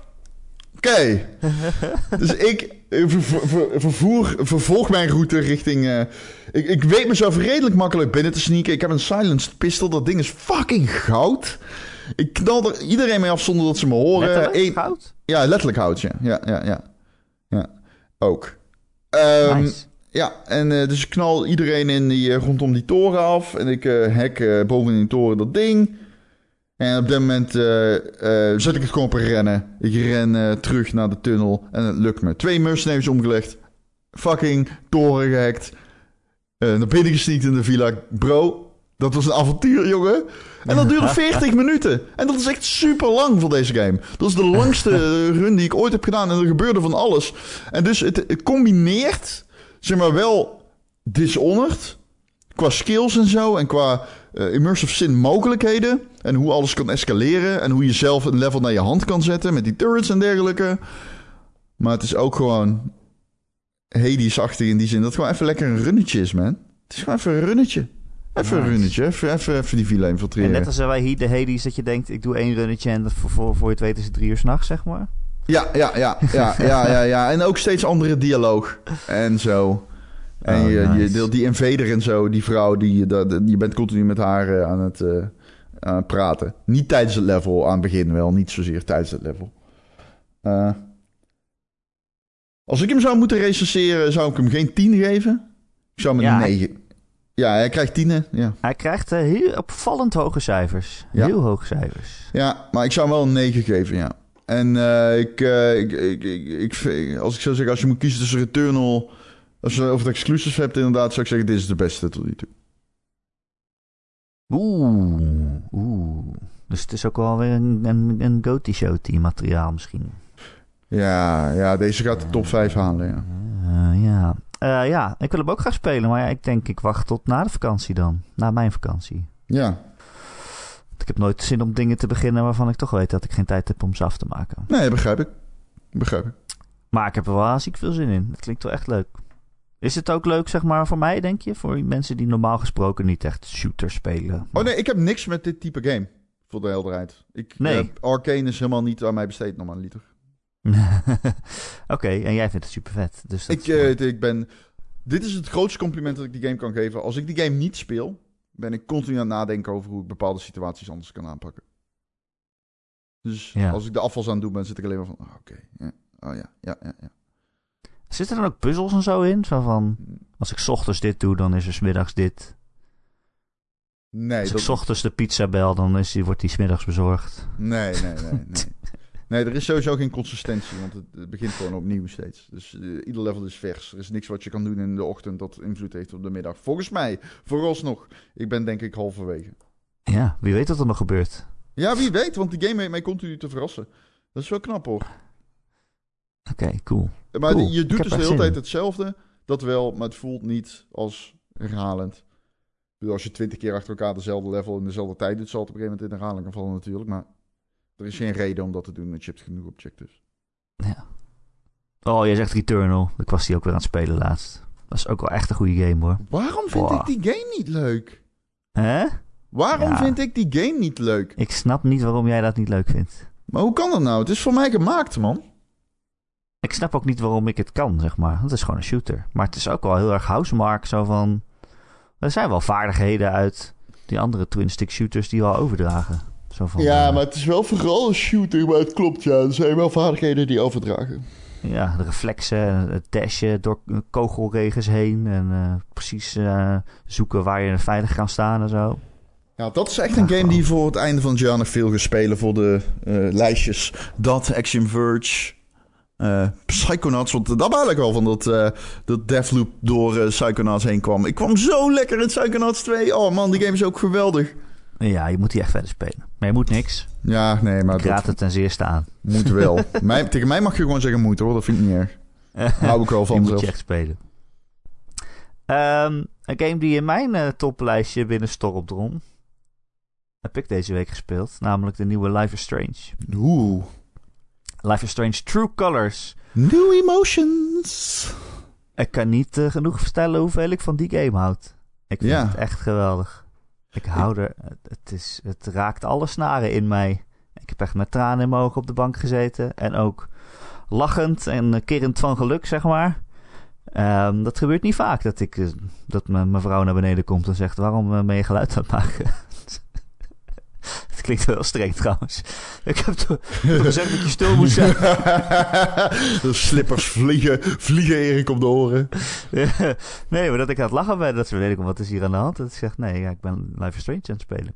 Oké. Dus ik eh, ver- ver- ver- vervoer, vervolg mijn route richting... eh, ik, ik weet mezelf redelijk makkelijk binnen te sneaken. Ik heb een silenced pistol. Dat ding is fucking goud. Ik knal er iedereen mee af zonder dat ze me horen. Letterlijk? Eén- Goud? ja, letterlijk hout, ja. Ja, ja, ja. Ja, ook. Ehm, Nice. Ja, en eh, dus ik knal iedereen in die, eh, rondom die toren af. En ik hack eh, boven in die toren dat ding. En op dat moment zet ik het gewoon op rennen. Ik ren terug naar de tunnel en het lukt me. Twee mercenaries omgelegd. Fucking toren gehackt. Eh naar binnen gesneakt in de villa. Bro, dat was een avontuur, jongen. En dat duurde 40 minuten. En dat is echt super lang voor deze game. Dat is de langste run die ik ooit heb gedaan. En er gebeurde van alles. En dus het, het combineert, zeg maar wel, Dishonored. Qua skills en zo. En qua eh, immersive sim mogelijkheden. En hoe alles kan escaleren. En hoe je zelf een level naar je hand kan zetten. Met die turrets en dergelijke. Maar het is ook gewoon Hades-achtig in die zin. Dat het gewoon even lekker een runnetje is, man. Het is gewoon even een runnetje. Even een runnetje. Even, even, even die villa En infiltreren. net als wij hier de Hades, dat je denkt, ik doe één runnetje en dat voor, voor, voor je het weet is het drie uur s'nachts, zeg maar. Ja, ja, ja, ja, ja, ja, ja. En ook steeds andere dialoog en zo. En Oh, je, je deelt die invader en zo, die vrouw, die, dat, je bent continu met haar eh, aan, het, eh, aan het praten. Niet tijdens het level, aan het begin wel, niet zozeer tijdens het level. Eh, als ik hem zou moeten recenseren, zou ik hem geen 10 geven. Ik zou hem Ja, een hij- 9. Ja, hij krijgt 10, ja. Hij krijgt eh, heel opvallend hoge cijfers. Ja. Heel hoge cijfers. Ja, maar ik zou hem wel een 9 geven, ja. En eh, ik, eh, ik, ik, ik, ik- als ik zou zeggen, als je moet kiezen tussen Returnal... Als je over het exclusives hebt, inderdaad, zou ik zeggen, dit is de beste tot nu toe. Oeh, oeh. Dus het is ook wel weer een, een, een Goaty Show team materiaal misschien. Ja, ja, deze gaat de top 5 halen, ja. Ja. Eh, ja, ik wil hem ook gaan spelen, maar ja, ik denk ik wacht tot na de vakantie dan. Na mijn vakantie. Ja, Want Ik heb nooit zin om dingen te beginnen waarvan ik toch weet dat ik geen tijd heb om ze af te maken. nee, begrijp ik. Begrijp ik. Maar ik heb er wel ziek veel zin in. Het klinkt wel echt leuk. Is het ook leuk, zeg maar, voor mij, denk je? Voor mensen die normaal gesproken niet echt shooters spelen. Oh nee, ik heb niks met dit type game. Voor de helderheid. Ik, Nee. eh, Arcane is helemaal niet aan mij besteed, normaliter. Oké, en jij vindt het super vet. Dus dat Ik, is mooi. eh, ik ben... Dit is het grootste compliment dat ik die game kan geven. Als ik die game niet speel, ben ik continu aan het nadenken over hoe ik bepaalde situaties anders kan aanpakken. Dus Ja. als ik de afvals aan het doen ben, zit ik alleen maar van, oh, oké, ja, oh ja, ja, ja, ja. Zitten er dan ook puzzels en zo in? Zo van, als ik 's ochtends dit doe, dan is er 's middags dit. Nee, Als dat, ik 's ochtends de pizza bel, dan is die, wordt die smiddags bezorgd. nee, nee, nee, nee. Nee, er is sowieso geen consistentie, want het, het begint gewoon opnieuw steeds. Dus eh, ieder level is vers. Er is niks wat je kan doen in de ochtend dat invloed heeft op de middag. Volgens mij, vooralsnog. Ik ben denk ik halverwege. Ja, wie weet wat er nog gebeurt. Ja, wie weet, want die game heeft mij continu te verrassen. Dat is wel knap hoor. Oké, cool. Maar Cool. je doet dus de hele zin tijd hetzelfde. Dat wel, maar het voelt niet als herhalend. Ik bedoel, als je twintig keer achter elkaar dezelfde level in dezelfde tijd doet, zal het op een gegeven moment in herhaling gaan vallen natuurlijk. Maar er is geen reden om dat te doen, want je hebt genoeg objectives. Oh, jij zegt Returnal. Ik was die ook weer aan het spelen laatst. Dat is ook wel echt een goede game hoor. Waarom vind ik die game niet leuk? Hè? Waarom Ja. vind ik die game niet leuk? Ik snap niet waarom jij dat niet leuk vindt. Maar hoe kan dat nou? Het is voor mij gemaakt, man. Ik snap ook niet waarom ik het kan, zeg maar. Het is gewoon een shooter. Maar het is ook wel heel erg housemark. Zo van... Er zijn wel vaardigheden uit die andere twin-stick shooters die wel overdragen. Zo van, eh, het is wel vooral een shooter, maar het klopt, ja. Er zijn wel vaardigheden die overdragen. Ja, de reflexen, het dashen door kogelregens heen. En eh, precies eh, zoeken waar je veilig kan staan en zo. Ja, dat is echt een game die voor het einde van het jaar nog veel gaat spelen voor de lijstjes. Dat, Action Verge, eh Psychonauts. Want daar baal ik wel van dat, eh dat Deathloop door Psychonauts heen kwam. Ik kwam zo lekker in Psychonauts 2. Oh man, die game is ook geweldig. Ja, je moet die echt verder spelen. Maar je moet niks. Ja, nee, maar Ik raad het ten zeerste aan. moet wel. mij, tegen mij mag je gewoon zeggen moet hoor, dat vind ik niet erg. Hou ik wel Die van moet je echt spelen. Ehm, een game die in mijn eh, toplijstje binnen Stormdrom heb ik deze week gespeeld. Namelijk de nieuwe Life is Strange. Oeh. Life is Strange True Colors. New emotions. Ik kan niet eh, genoeg vertellen hoeveel ik van die game houd. Ik vind Ja. het echt geweldig. Ik hou er... Het, is, het raakt alle snaren in mij. Ik heb echt met tranen in mijn ogen op de bank gezeten. En ook lachend en eh, kerend van geluk, zeg maar. Ehm, dat gebeurt niet vaak dat, ik, eh, dat mijn mijn vrouw naar beneden komt en zegt... Waarom eh, ben je geluid aan het maken? Klinkt wel streng trouwens. Ik heb toch gezegd dat je stil moet zijn. de slippers vliegen, vliegen Erik op de oren. nee, maar dat ik aan het lachen ben. Dat ze ik wat is hier aan de hand. Dat ik zeg, nee, ja, ik ben Life is Strange aan het spelen.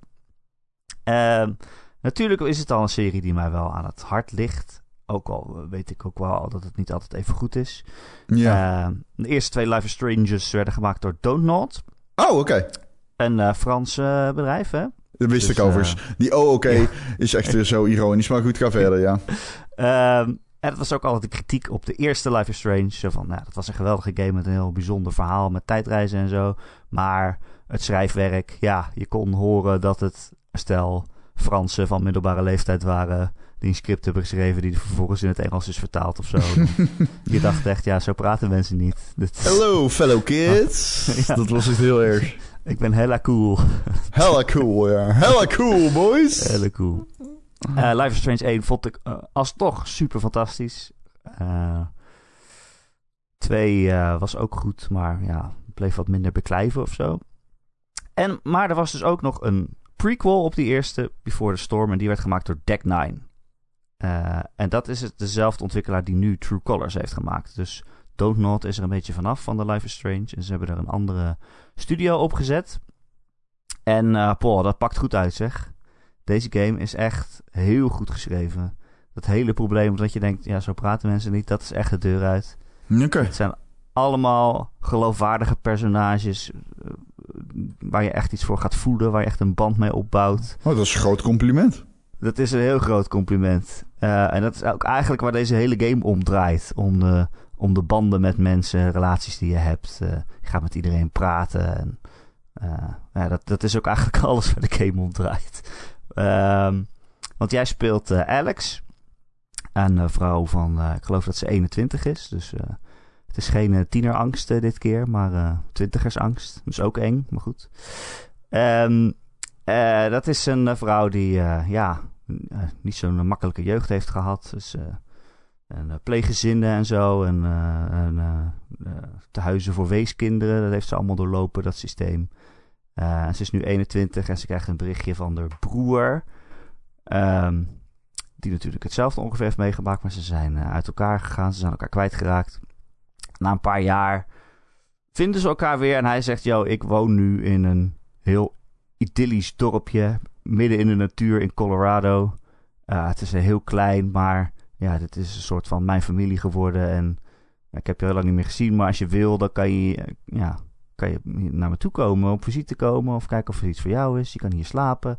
Ehm, natuurlijk is het al een serie die mij wel aan het hart ligt. Ook al weet ik ook wel dat het niet altijd even goed is. Ja. Ehm, de eerste twee Life is Strangers werden gemaakt door Donut. oh, oké. Een eh, Frans eh, bedrijf, hè? Dat wist Dus, ik overigens. Die oh, oké ja. is echt weer zo ironisch. Maar goed, ga verder, ja. Ehm, en dat was ook altijd de kritiek op de eerste Life is Strange. Zo van, nou, dat was een geweldige game met een heel bijzonder verhaal met tijdreizen en zo. Maar het schrijfwerk, ja, je kon horen dat het stel Fransen van middelbare leeftijd waren die een script hebben geschreven die vervolgens in het Engels is vertaald of zo. je dacht echt, ja, zo praten mensen niet. Hello, fellow kids. Ja. Dat was echt heel erg. Ik ben hella cool. Hella cool, ja. Hella cool, boys. Hele cool. Eh, Life is Strange 1 vond ik eh, alsnog super fantastisch. Eh 2 eh, was ook goed, maar ja, bleef wat minder beklijven of zo. En, maar er was dus ook nog een prequel op die eerste, Before the Storm, en die werd gemaakt door Deck Nine. En dat is het, dezelfde ontwikkelaar die nu True Colors heeft gemaakt. Dus Don't Not is er een beetje vanaf van de Life is Strange. En ze hebben er een andere studio opgezet. En Paul, dat pakt goed uit zeg. Deze game is echt heel goed geschreven. Dat hele probleem dat je denkt, ja, zo praten mensen niet, dat is echt de deur uit. Oké. Het zijn allemaal geloofwaardige personages eh, waar je echt iets voor gaat voelen, waar je echt een band mee opbouwt. Oh, dat is een groot compliment. Dat is een heel groot compliment. Eh, en dat is ook eigenlijk waar deze hele game om draait. Om de, om de banden met mensen, relaties die je hebt. Eh, je gaat met iedereen praten. En, eh, ja, dat, dat is ook eigenlijk alles waar de game om draait. Ehm, want jij speelt eh, Alex. Een vrouw van, ik geloof dat ze 21 is. Dus het is geen tienerangst dit keer, maar twintigersangst. Dus ook eng, maar goed. Ehm, eh, dat is een vrouw die ja, niet zo'n makkelijke jeugd heeft gehad. Dus, en uh, pleeggezinnen en zo. En, uh, en uh, tehuizen voor weeskinderen. Dat heeft ze allemaal doorlopen, dat systeem. Uh, ze is nu 21 en ze krijgt een berichtje van haar broer. Um, die natuurlijk hetzelfde ongeveer heeft meegemaakt. Maar ze zijn uit elkaar gegaan. Ze zijn elkaar kwijtgeraakt. Na een paar jaar vinden ze elkaar weer. En hij zegt, yo, ik woon nu in een heel idyllisch dorpje midden in de natuur in Colorado. het is heel klein, maar ja, dit is een soort van mijn familie geworden. En ik heb je heel lang niet meer gezien, maar als je wil, dan kan je, ja, kan je naar me toe komen, op visite komen of kijken of er iets voor jou is. Je kan hier slapen.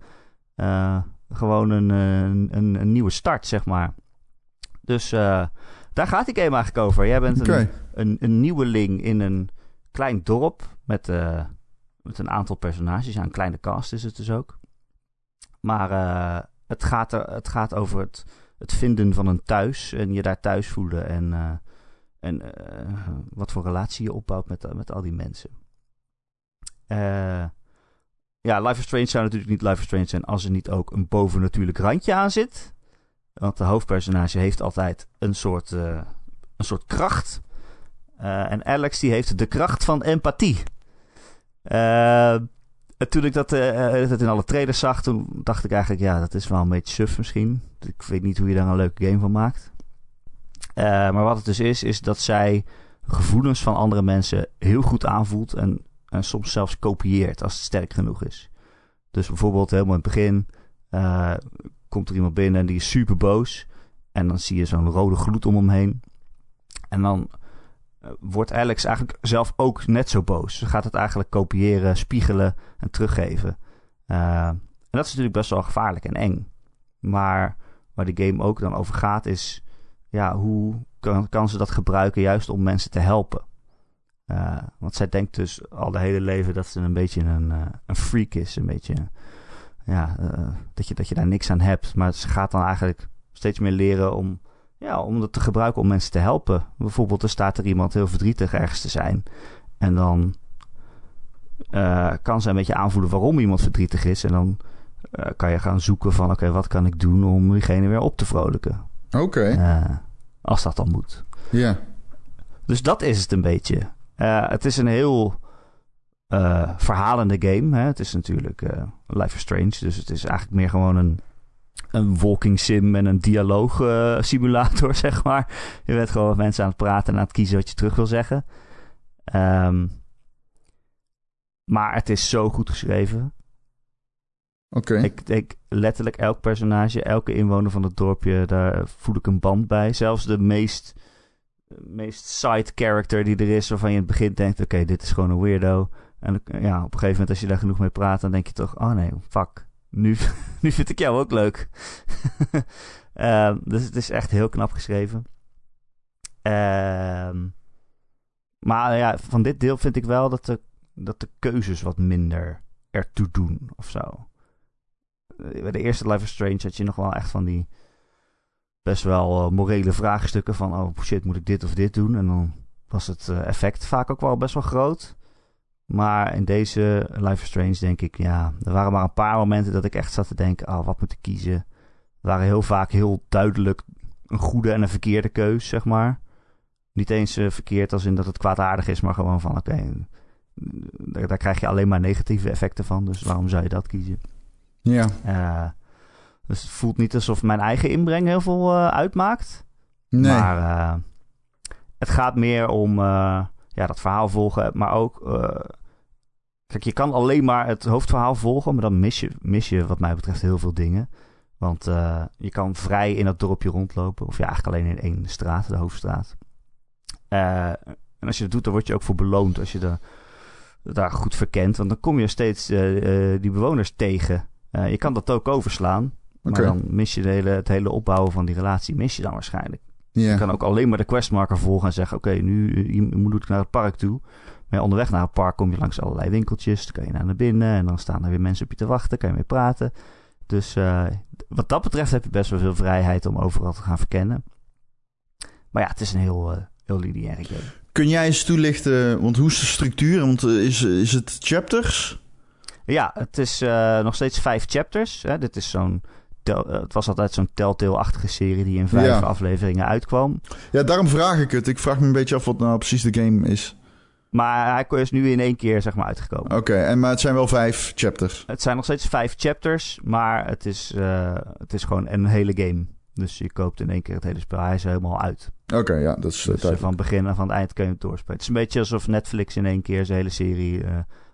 Uh, gewoon een, een, een, nieuwe start, zeg maar. Dus uh, daar gaat die game eigenlijk over. Jij bent een, een, een nieuweling in een klein dorp met, uh, met een aantal personages. Ja, een kleine cast is het dus ook. Maar het, gaat er, het gaat over het, het vinden van een thuis en je daar thuis voelen. En, en wat voor relatie je opbouwt met, met al die mensen. Uh, ja, Life is Strange zou natuurlijk niet Life is Strange zijn als er niet ook een bovennatuurlijk randje aan zit. Want de hoofdpersonage heeft altijd een soort, een soort kracht. En Alex die heeft de kracht van empathie. Toen ik dat, in alle trailers zag, toen dacht ik eigenlijk, ja, dat is wel een beetje suf misschien. Ik weet niet hoe je daar een leuke game van maakt. maar wat het dus is, is dat zij gevoelens van andere mensen heel goed aanvoelt en en soms zelfs kopieert als het sterk genoeg is. Dus bijvoorbeeld helemaal in het begin komt er iemand binnen en die is super boos. En dan zie je zo'n rode gloed om hem heen. En dan wordt Alex eigenlijk zelf ook net zo boos. Ze gaat het eigenlijk kopiëren, spiegelen en teruggeven. Uh, en dat is natuurlijk best wel gevaarlijk en eng. Maar waar de game ook dan over gaat is... Ja, hoe kan, kan ze dat gebruiken juist om mensen te helpen? Uh, want zij denkt dus al de hele leven dat ze een beetje een, een freak is. Een beetje, ja, dat, je, dat je daar niks aan hebt. Maar ze gaat dan eigenlijk steeds meer leren om, ja, om dat te gebruiken om mensen te helpen. Bijvoorbeeld, er staat er iemand heel verdrietig ergens te zijn. En dan kan ze een beetje aanvoelen waarom iemand verdrietig is. En dan kan je gaan zoeken van, oké, wat kan ik doen om diegene weer op te vrolijken? Oké. als dat dan moet. Ja. Dus dat is het een beetje. Het is een heel verhalende game. Hè? Het is natuurlijk Life is Strange. Dus het is eigenlijk meer gewoon een, een walking sim en een dialoog simulator, zeg maar. Je bent gewoon met mensen aan het praten en aan het kiezen wat je terug wil zeggen. Um, maar het is zo goed geschreven. Oké. Okay. Ik denk letterlijk elk personage, elke inwoner van het dorpje, daar voel ik een band bij. Zelfs de meest meest side character die er is, waarvan je in het begin denkt: oké, dit is gewoon een weirdo. En ja, op een gegeven moment, als je daar genoeg mee praat, dan denk je toch: oh nee, fuck. Nu, nu vind ik jou ook leuk. uh, dus het is echt heel knap geschreven. Uh, maar ja, van dit deel vind ik wel dat de, dat de keuzes wat minder ertoe doen of zo. Bij de eerste Life is Strange had je nog wel echt van die best wel uh, morele vraagstukken van... oh shit, moet ik dit of dit doen? En dan was het uh, effect vaak ook wel best wel groot. Maar in deze Life is Strange denk ik... ja, er waren maar een paar momenten dat ik echt zat te denken... oh, wat moet ik kiezen? Er waren heel vaak heel duidelijk een goede en een verkeerde keus, zeg maar. Niet eens uh, verkeerd als in dat het kwaadaardig is... maar gewoon van oké... Okay, daar, daar, krijg je alleen maar negatieve effecten van. Dus waarom zou je dat kiezen? Ja. Dus het voelt niet alsof mijn eigen inbreng heel veel uh, uitmaakt. Nee. Maar het gaat meer om ja, dat verhaal volgen. Maar ook... kijk, je kan alleen maar het hoofdverhaal volgen. Maar dan mis je, mis je wat mij betreft heel veel dingen. Want je kan vrij in dat dorpje rondlopen. Of ja, eigenlijk alleen in één straat, de hoofdstraat. en als je dat doet, dan word je ook voor beloond. Als je de, daar goed verkent. Want dan kom je steeds die bewoners tegen. je kan dat ook overslaan. Maar dan mis je de hele, het hele opbouwen van die relatie, mis je dan waarschijnlijk. Je kan ook alleen maar de questmarker volgen en zeggen: Oké, nu je moet naar het park toe. Maar onderweg naar het park kom je langs allerlei winkeltjes. Dan kan je naar binnen en dan staan er weer mensen op je te wachten. Kan je mee praten. Dus uh, wat dat betreft heb je best wel veel vrijheid om overal te gaan verkennen. Maar ja, het is een heel, uh, heel lineaire game. Kun jij eens toelichten, want hoe is de structuur? Want uh, is, is het chapters? Ja, het is nog steeds vijf chapters. Hè? Dit is zo'n eh, het was altijd zo'n Telltale-achtige serie die in vijf afleveringen uitkwam. Ja, daarom vraag ik het. Ik vraag me een beetje af wat nou precies de game is. Maar hij is nu in één keer zeg maar uitgekomen. Oké, en maar het zijn wel vijf chapters. Het zijn nog steeds vijf chapters, maar het is, uh, het is gewoon een hele game. Dus je koopt in één keer het hele spel. Hij is helemaal uit. Oké, ja, dat is dus, uh, van begin en van het eind kun je het doorspelen. Het is een beetje alsof Netflix in één keer zijn hele serie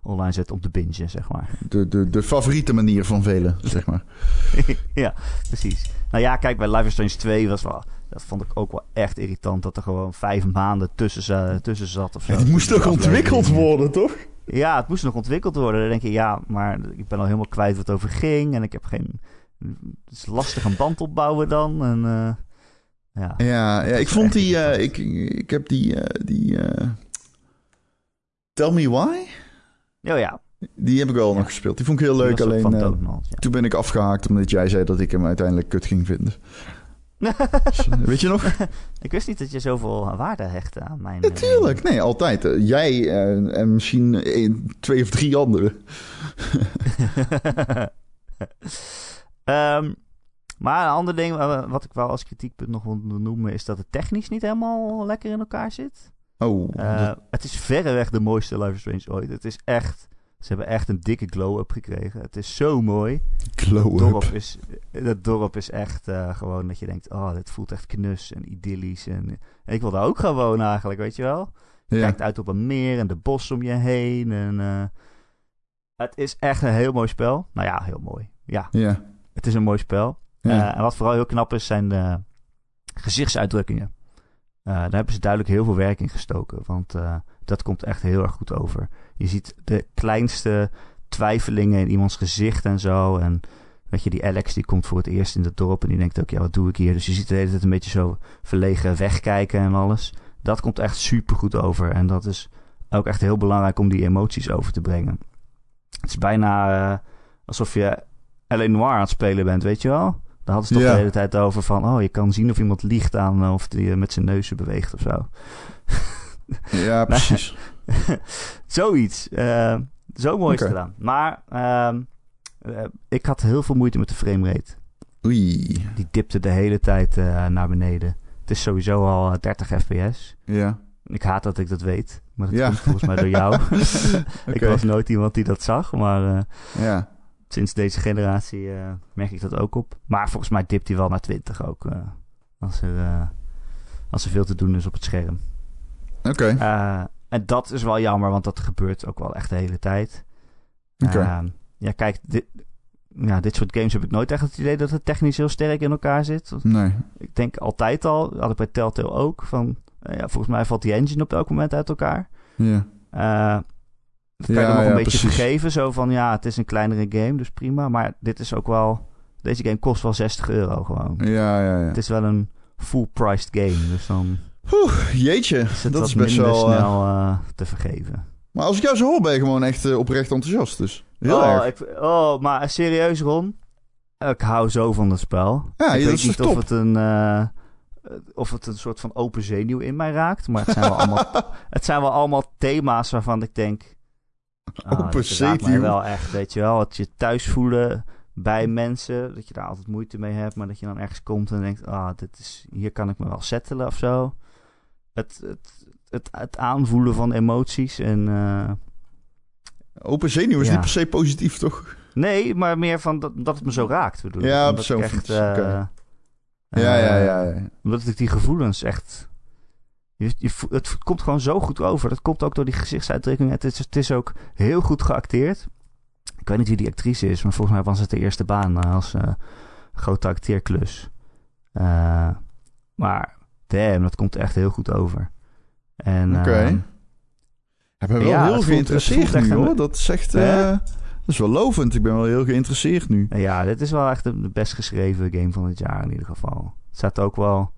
online zet om te bingen, zeg maar. De, de, de favoriete manier van velen, zeg maar. ja, precies. Nou ja, kijk, bij Life is Strange 2 was wel... Dat vond ik ook wel echt irritant, dat er gewoon vijf maanden tussen, tussen zat of zo. Die moest toch ontwikkeld worden, toch? Ja, het moest nog ontwikkeld worden. Dan denk je, ja, maar ik ben al helemaal kwijt wat het over ging. En ik heb geen... Het is lastig een band opbouwen dan. En, eh, ja. Ja, ja ik vond die... eh, ik, ik heb die... eh, die Tell Me Why? Oh ja, Die heb ik wel Ja. nog gespeeld. Die vond ik heel leuk, alleen... eh, Donald, ja. toen ben ik afgehaakt omdat jij zei dat ik hem uiteindelijk kut ging vinden. Dus, eh, weet je nog? ik wist niet dat je zoveel waarde hechtte aan mijn... eh, Natuurlijk, nee, altijd. Eh, jij eh, en misschien één, twee of drie anderen. Ehm, maar een ander ding eh, wat ik wel als kritiekpunt nog wil noemen... is dat het technisch niet helemaal lekker in elkaar zit. Oh, Eh, dat- Het is verreweg de mooiste Life is Strange ooit. Het is echt... Ze hebben echt een dikke glow-up gekregen. Het is zo mooi. glow Het dorp up. is, het dorp is echt eh, gewoon dat je denkt... Oh, dit voelt echt knus en idyllisch. En, ik wil daar ook gaan wonen eigenlijk, weet je wel? Je Ja. kijkt uit op een meer en de bos om je heen. En, eh, het is echt een heel mooi spel. Nou ja, heel mooi. Ja, Ja. het is een mooi spel. Ja. Eh, en wat vooral heel knap is, zijn de gezichtsuitdrukkingen. Eh, daar hebben ze duidelijk heel veel werk in gestoken. Want eh, dat komt echt heel erg goed over. Je ziet de kleinste twijfelingen in iemands gezicht en zo. En weet je, die Alex die komt voor het eerst in het dorp en die denkt ook, ja, wat doe ik hier? Dus je ziet de hele tijd een beetje zo verlegen wegkijken en alles. Dat komt echt super goed over. En dat is ook echt heel belangrijk om die emoties over te brengen. Het is bijna eh, alsof je L.A. Noir aan het spelen bent, weet je wel? Daar hadden ze toch Ja. de hele tijd over van... oh, je kan zien of iemand liegt aan eh, of die eh, met zijn neuzen beweegt of zo. ja, precies. Zoiets. eh, zo mooi is het gedaan. Maar ehm, eh, ik had heel veel moeite met de framerate. Oei. Die dipte de hele tijd naar beneden. Het is sowieso al eh, 30 fps. Ja. Ik haat dat ik dat weet. Maar dat Ja. komt volgens mij door jou. Ik was nooit iemand die dat zag. Maar Ja. Sinds deze generatie eh, merk ik dat ook op. Maar volgens mij dipt hij wel naar 20 ook. eh, als, er, eh, als er veel te doen is op het scherm. Oké. En dat is wel jammer, want dat gebeurt ook wel echt de hele tijd. Oké. Ehm, ja, kijk, dit, ja, dit soort games heb ik nooit echt het idee dat het technisch heel sterk in elkaar zit. Nee. Ik denk altijd al, had ik bij Telltale ook, van ja, volgens mij valt die engine op elk moment uit elkaar. Ja. Dat kan je Ja, nog ja, een beetje precies. vergeven, zo van ja, het is een kleinere game, dus prima. Maar dit is ook wel, deze game kost wel 60 euro gewoon. Ja, ja, ja. Het is wel een full-priced game, dus dan Oeh, jeetje. is dat is best wel... eh, snel eh, te vergeven. Maar als ik jou zo hoor, ben je gewoon echt eh, oprecht enthousiast. Dus heel oh, erg. Ik, oh, maar serieus, Ron? Ik hou zo van het spel. Ja, ik dat weet niet of het, een, of het een soort van open zenuw in mij raakt. Maar het zijn wel allemaal, het zijn wel allemaal thema's waarvan ik denk... ah, Open mij zenuw. wel echt, weet je wel. Het je thuis voelen bij mensen. Dat je daar altijd moeite mee hebt. Maar dat je dan ergens komt en denkt... Ah, dit is, hier kan ik me wel settelen of zo. Het, het, het, het aanvoelen van emoties en... eh, Open zenuw is Ja. niet per se positief, toch? Nee, maar meer van dat, dat het me zo raakt. Bedoel. Ja, Omdat zo ik van- echt, eh, Ja, ja, eh, ja. ja. Omdat ik die gevoelens echt... Je, je, vo- het komt gewoon zo goed over. Dat komt ook door die gezichtsuitdrukking. Het is, het is ook heel goed geacteerd. Ik weet niet wie die actrice is, maar volgens mij was het de eerste baan eh, als eh, grote acteerklus. Eh, maar damn, dat komt echt heel goed over. Oké. ehm, Ik ben wel Ja, heel geïnteresseerd nu, een- hoor. Dat is echt... Hè? eh, dat is wel lovend. Ik ben wel heel geïnteresseerd nu. Ja, dit is wel echt de de best geschreven game van het jaar in ieder geval. Het staat ook wel...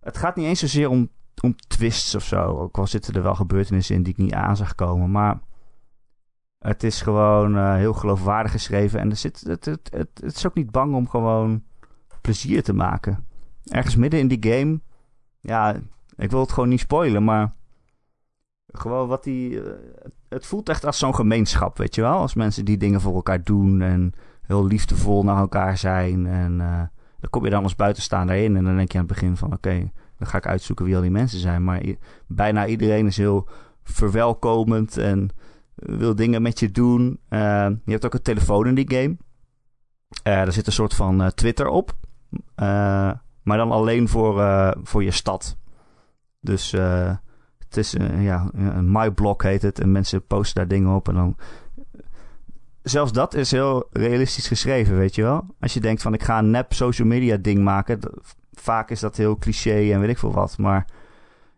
Het gaat niet eens zozeer om, om twists of zo. Ook al zitten er wel gebeurtenissen in die ik niet aan zag komen. Maar het is gewoon eh, heel geloofwaardig geschreven. En er zit, het, het, het, is ook niet bang om gewoon plezier te maken. Ergens midden in die game... Ja, ik wil het gewoon niet spoilen, maar... Gewoon wat die... eh, het voelt echt als zo'n gemeenschap, weet je wel? Als mensen die dingen voor elkaar doen en heel liefdevol naar elkaar zijn. En eh dan kom je dan als buitenstaander in en dan denk je aan het begin van... oké, dan ga ik uitzoeken wie al die mensen zijn. Maar bijna iedereen is heel verwelkomend en wil dingen met je doen. Eh, je hebt ook een telefoon in die game. Eh er zit een soort van eh, Twitter op. Maar dan alleen voor, voor je stad. Dus Het is ja, een MyBlog heet het. En mensen posten daar dingen op. En dan. Zelfs dat is heel realistisch geschreven, weet je wel. Als je denkt van ik ga een nep social media ding maken. Vaak is dat heel cliché en weet ik veel wat. Maar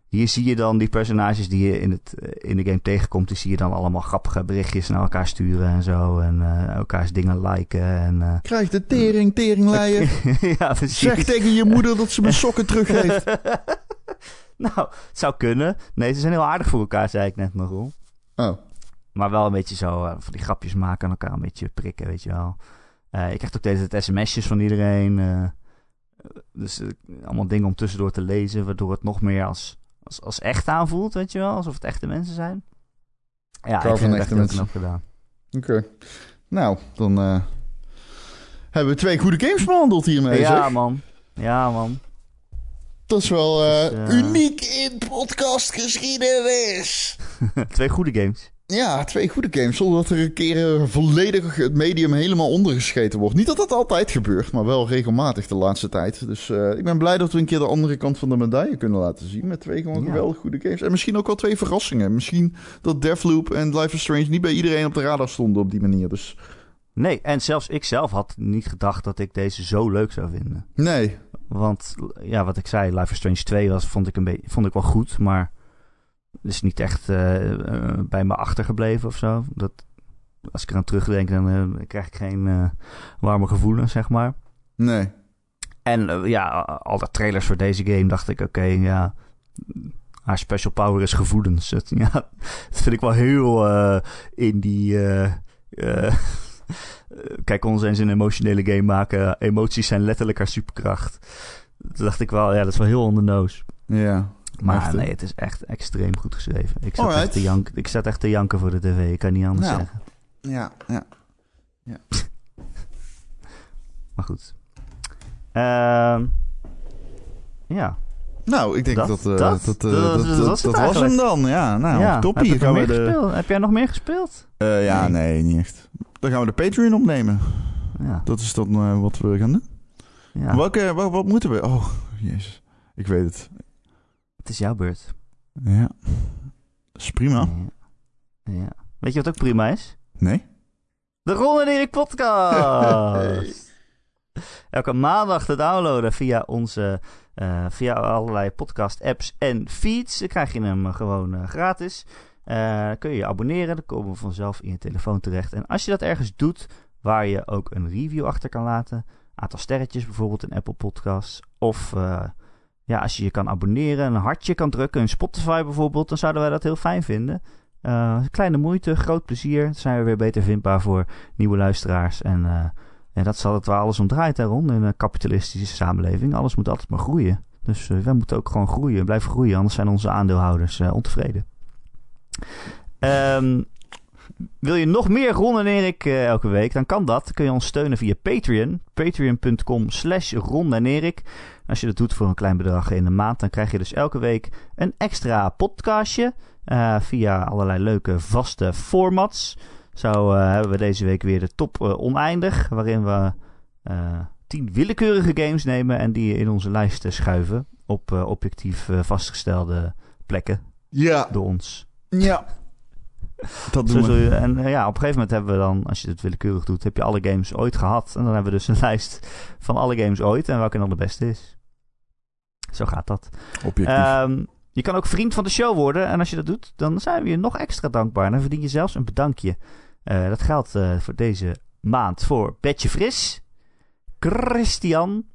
hier zie je dan die personages die je in, het, eh, in de game tegenkomt. Die zie je dan allemaal grappige berichtjes naar elkaar sturen en zo. En uh, elkaars dingen liken. En, uh, Krijg de tering, teringleier. ja, precies. Zeg tegen je moeder dat ze mijn sokken teruggeeft. nou, het zou kunnen. Nee, ze zijn heel aardig voor elkaar, zei ik net nog. Oh. Maar wel een beetje zo van die grapjes maken en elkaar een beetje prikken, weet je wel. ik krijg ook deze sms'jes van iedereen. Dus allemaal dingen om tussendoor te lezen, waardoor het nog meer als als, als echt aanvoelt, weet je wel. Alsof het echte mensen zijn. Ja, ik, vind het echt heel gedaan. Oké. Nou, dan uh, hebben we twee goede games behandeld hiermee, Ja, zeg. man. Ja, man. Dat is wel uh, dus, uh... uniek in podcastgeschiedenis. twee goede games. Ja, twee goede games. Zonder dat er een keer volledig het medium helemaal ondergescheten wordt. Niet dat dat altijd gebeurt, maar wel regelmatig de laatste tijd. Dus uh, ik ben blij dat we een keer de andere kant van de medaille kunnen laten zien. Met twee gewoon ja. geweldig goede games. En misschien ook wel twee verrassingen. Misschien dat Deathloop en Life is Strange niet bij iedereen op de radar stonden op die manier. Dus... Nee, en zelfs ik zelf had niet gedacht dat ik deze zo leuk zou vinden. Nee. Want ja, wat ik zei, Life is Strange 2 was, vond ik, een beetje, vond ik wel goed, maar is niet echt uh, uh, bij me achtergebleven of zo. Dat, als ik eraan terugdenk, dan uh, krijg ik geen warme gevoelens, zeg maar. Nee. En ja, al dat trailers voor deze game dacht ik, oké, okay, ja... Haar special power is gevoelens. Het, ja, dat vind ik wel heel in die... kijk, ons eens een emotionele game maken. Emoties zijn letterlijk haar superkracht. Toen dacht ik wel, ja, dat is wel heel on the nose. Ja. Maar nee, het is echt extreem goed geschreven. Ik zat, echt te, janken, ik zat echt te janken voor de tv. Ik kan niet anders nou, zeggen. Ja, ja. ja. maar goed. Uh, ja. Nou, ik denk dat dat, uh, dat, dat, dat, dat, was hem dan. Ja, nou, ja. toppie. Heb, gaan we de... Heb jij nog meer gespeeld? Uh, ja, nee. nee. niet echt. Dan gaan we de Patreon opnemen. Ja. Dat is dan wat we gaan doen. Ja. Welke, wat, wat moeten we? Oh, jezus. Ik weet het. Het is jouw beurt. Ja. Dat is prima. Ja. ja. Weet je wat ook prima is? Nee. De Ron en Erik podcast. Elke maandag te downloaden via onze uh, via allerlei podcast apps en feeds. Dan krijg je hem gewoon uh, gratis. Uh, kun je je abonneren. Dan komen we vanzelf in je telefoon terecht. En als je dat ergens doet waar je ook een review achter kan laten. Aantal sterretjes bijvoorbeeld in Apple Podcasts. Of ja, als je je kan abonneren, een hartje kan drukken, in Spotify bijvoorbeeld, dan zouden wij dat heel fijn vinden. Uh, kleine moeite, groot plezier. Dan zijn we weer beter vindbaar voor nieuwe luisteraars. En uh, ja, dat is altijd waar alles om draait, Ron, in een kapitalistische samenleving. Alles moet altijd maar groeien. Dus uh, wij moeten ook gewoon groeien, blijven groeien, anders zijn onze aandeelhouders ontevreden. Um, wil je nog meer Ron en Erik elke week, dan kan dat. Dan kun je ons steunen via Patreon. Patreon.com slash Ron en Erik. Als je dat doet voor een klein bedrag in de maand, dan krijg je dus elke week een extra podcastje. Uh, via allerlei leuke vaste formats. Zo uh, hebben we deze week weer de top oneindig. Waarin we tien willekeurige games nemen en die in onze lijst schuiven. Op objectief vastgestelde plekken. Ja. Door ons. Ja. Dat doen we. En ja, op een gegeven moment hebben we dan, als je het willekeurig doet, heb je alle games ooit gehad. En dan hebben we dus een lijst van alle games ooit en welke dan de beste is. Zo gaat dat. Objectief. Um, je kan ook vriend van de show worden. En als je dat doet, dan zijn we je nog extra dankbaar. Dan verdien je zelfs een bedankje. Uh, dat geldt uh, voor deze maand voor Betje Fris, Christian,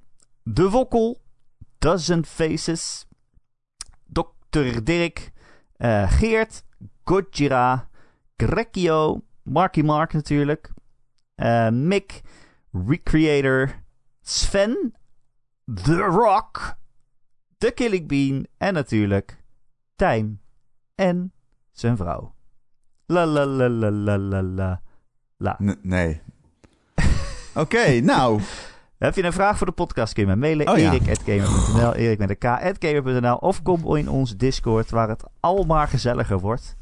De Wokkel, Dozen Faces, Dr. Dirk, uh, Geert, Gojira, Grekio, Marky Mark natuurlijk, Mick, Recreator, Sven, The Rock, de Killing Bean en natuurlijk Tijm en zijn vrouw. La la la la la la la. nee. Oké, okay, nou. Heb je een vraag voor de podcast? Kun je me mailen. Oh, ja. Erik.gamer.nl Erik met een k.gamer.nl Of kom in onze Discord waar het al maar gezelliger wordt.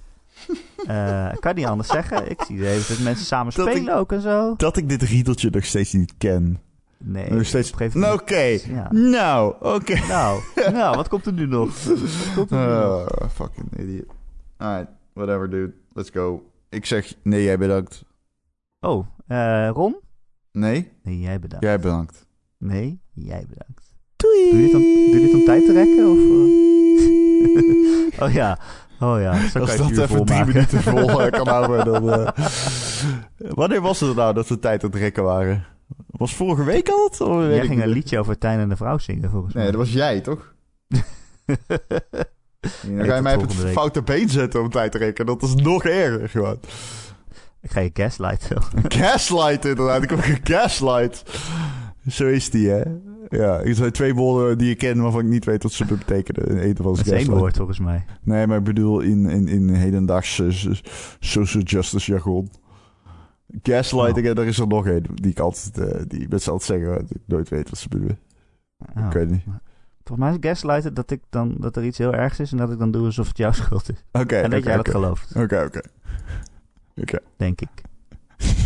Uh, kan niet anders zeggen. Ik zie even dat mensen samen spelen ik, ook en zo. Dat ik dit riedeltje nog steeds niet ken. Nee. Nog steeds. moment- Oké. Ja. Nou, oké. Nou, nou, wat komt er nu nog? Wat komt nu nog? Fucking idiot. Alright, whatever, dude. Let's go. Ik zeg nee, jij bedankt. Oh, eh, Ron? Nee, Nee, jij bedankt. jij bedankt. Nee, jij bedankt. Doei. Doe je dit om, doe je dit om tijd te rekken? Of, eh? oh ja, oh ja. Zo Als dat even drie minuten vol eh, kan houden, dan... eh. Wanneer was het nou dat we tijd aan het rekken waren? Was vorige week al het? Of Jij ging een liedje over Tijn en de vrouw zingen, volgens Nee, mij. dat was jij, toch? Dan Nee, ga je mij volgende het week. foute been zetten om tijd te rekken. Dat is nog erger, gewoon. Ik ga je gaslighten. Gaslight, inderdaad. Ik heb gegaslight. Zo is die, hè? Ja, er zijn twee woorden die ik ken waarvan ik niet weet wat ze betekenen. Eén van is Dat is één woord, volgens mij. Nee, maar ik bedoel in, in, in hedendaagse s- social justice jargon. Gaslighting, Oh. en er is er nog één die ik altijd, eh, die mensen altijd zeggen, maar ik nooit weet wat ze bedoelen. Oh. Ik weet niet. Volgens mij is gaslighten dat, ik dan, dat er iets heel ergs is en dat ik dan doe alsof het jouw schuld is. Oké, en dat jij dat oké. gelooft, Oké, oké. Oké. denk ik.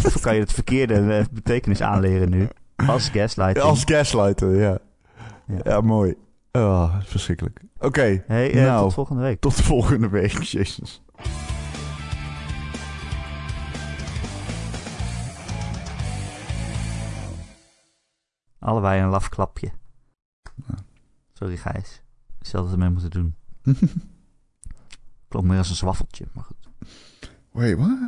of kan je het verkeerde eh, betekenis aanleren nu? Als gaslighting. Als gaslighten, ja. Ja. Ja, mooi. Oh, verschrikkelijk. Oké, Hey, eh, Nou. tot volgende week. tot de volgende week. Jezus. Allebei een laf klapje. Sorry Gijs. Hetzelfde ermee moeten doen. Klonk meer als een zwaffeltje, maar goed. Wait, what?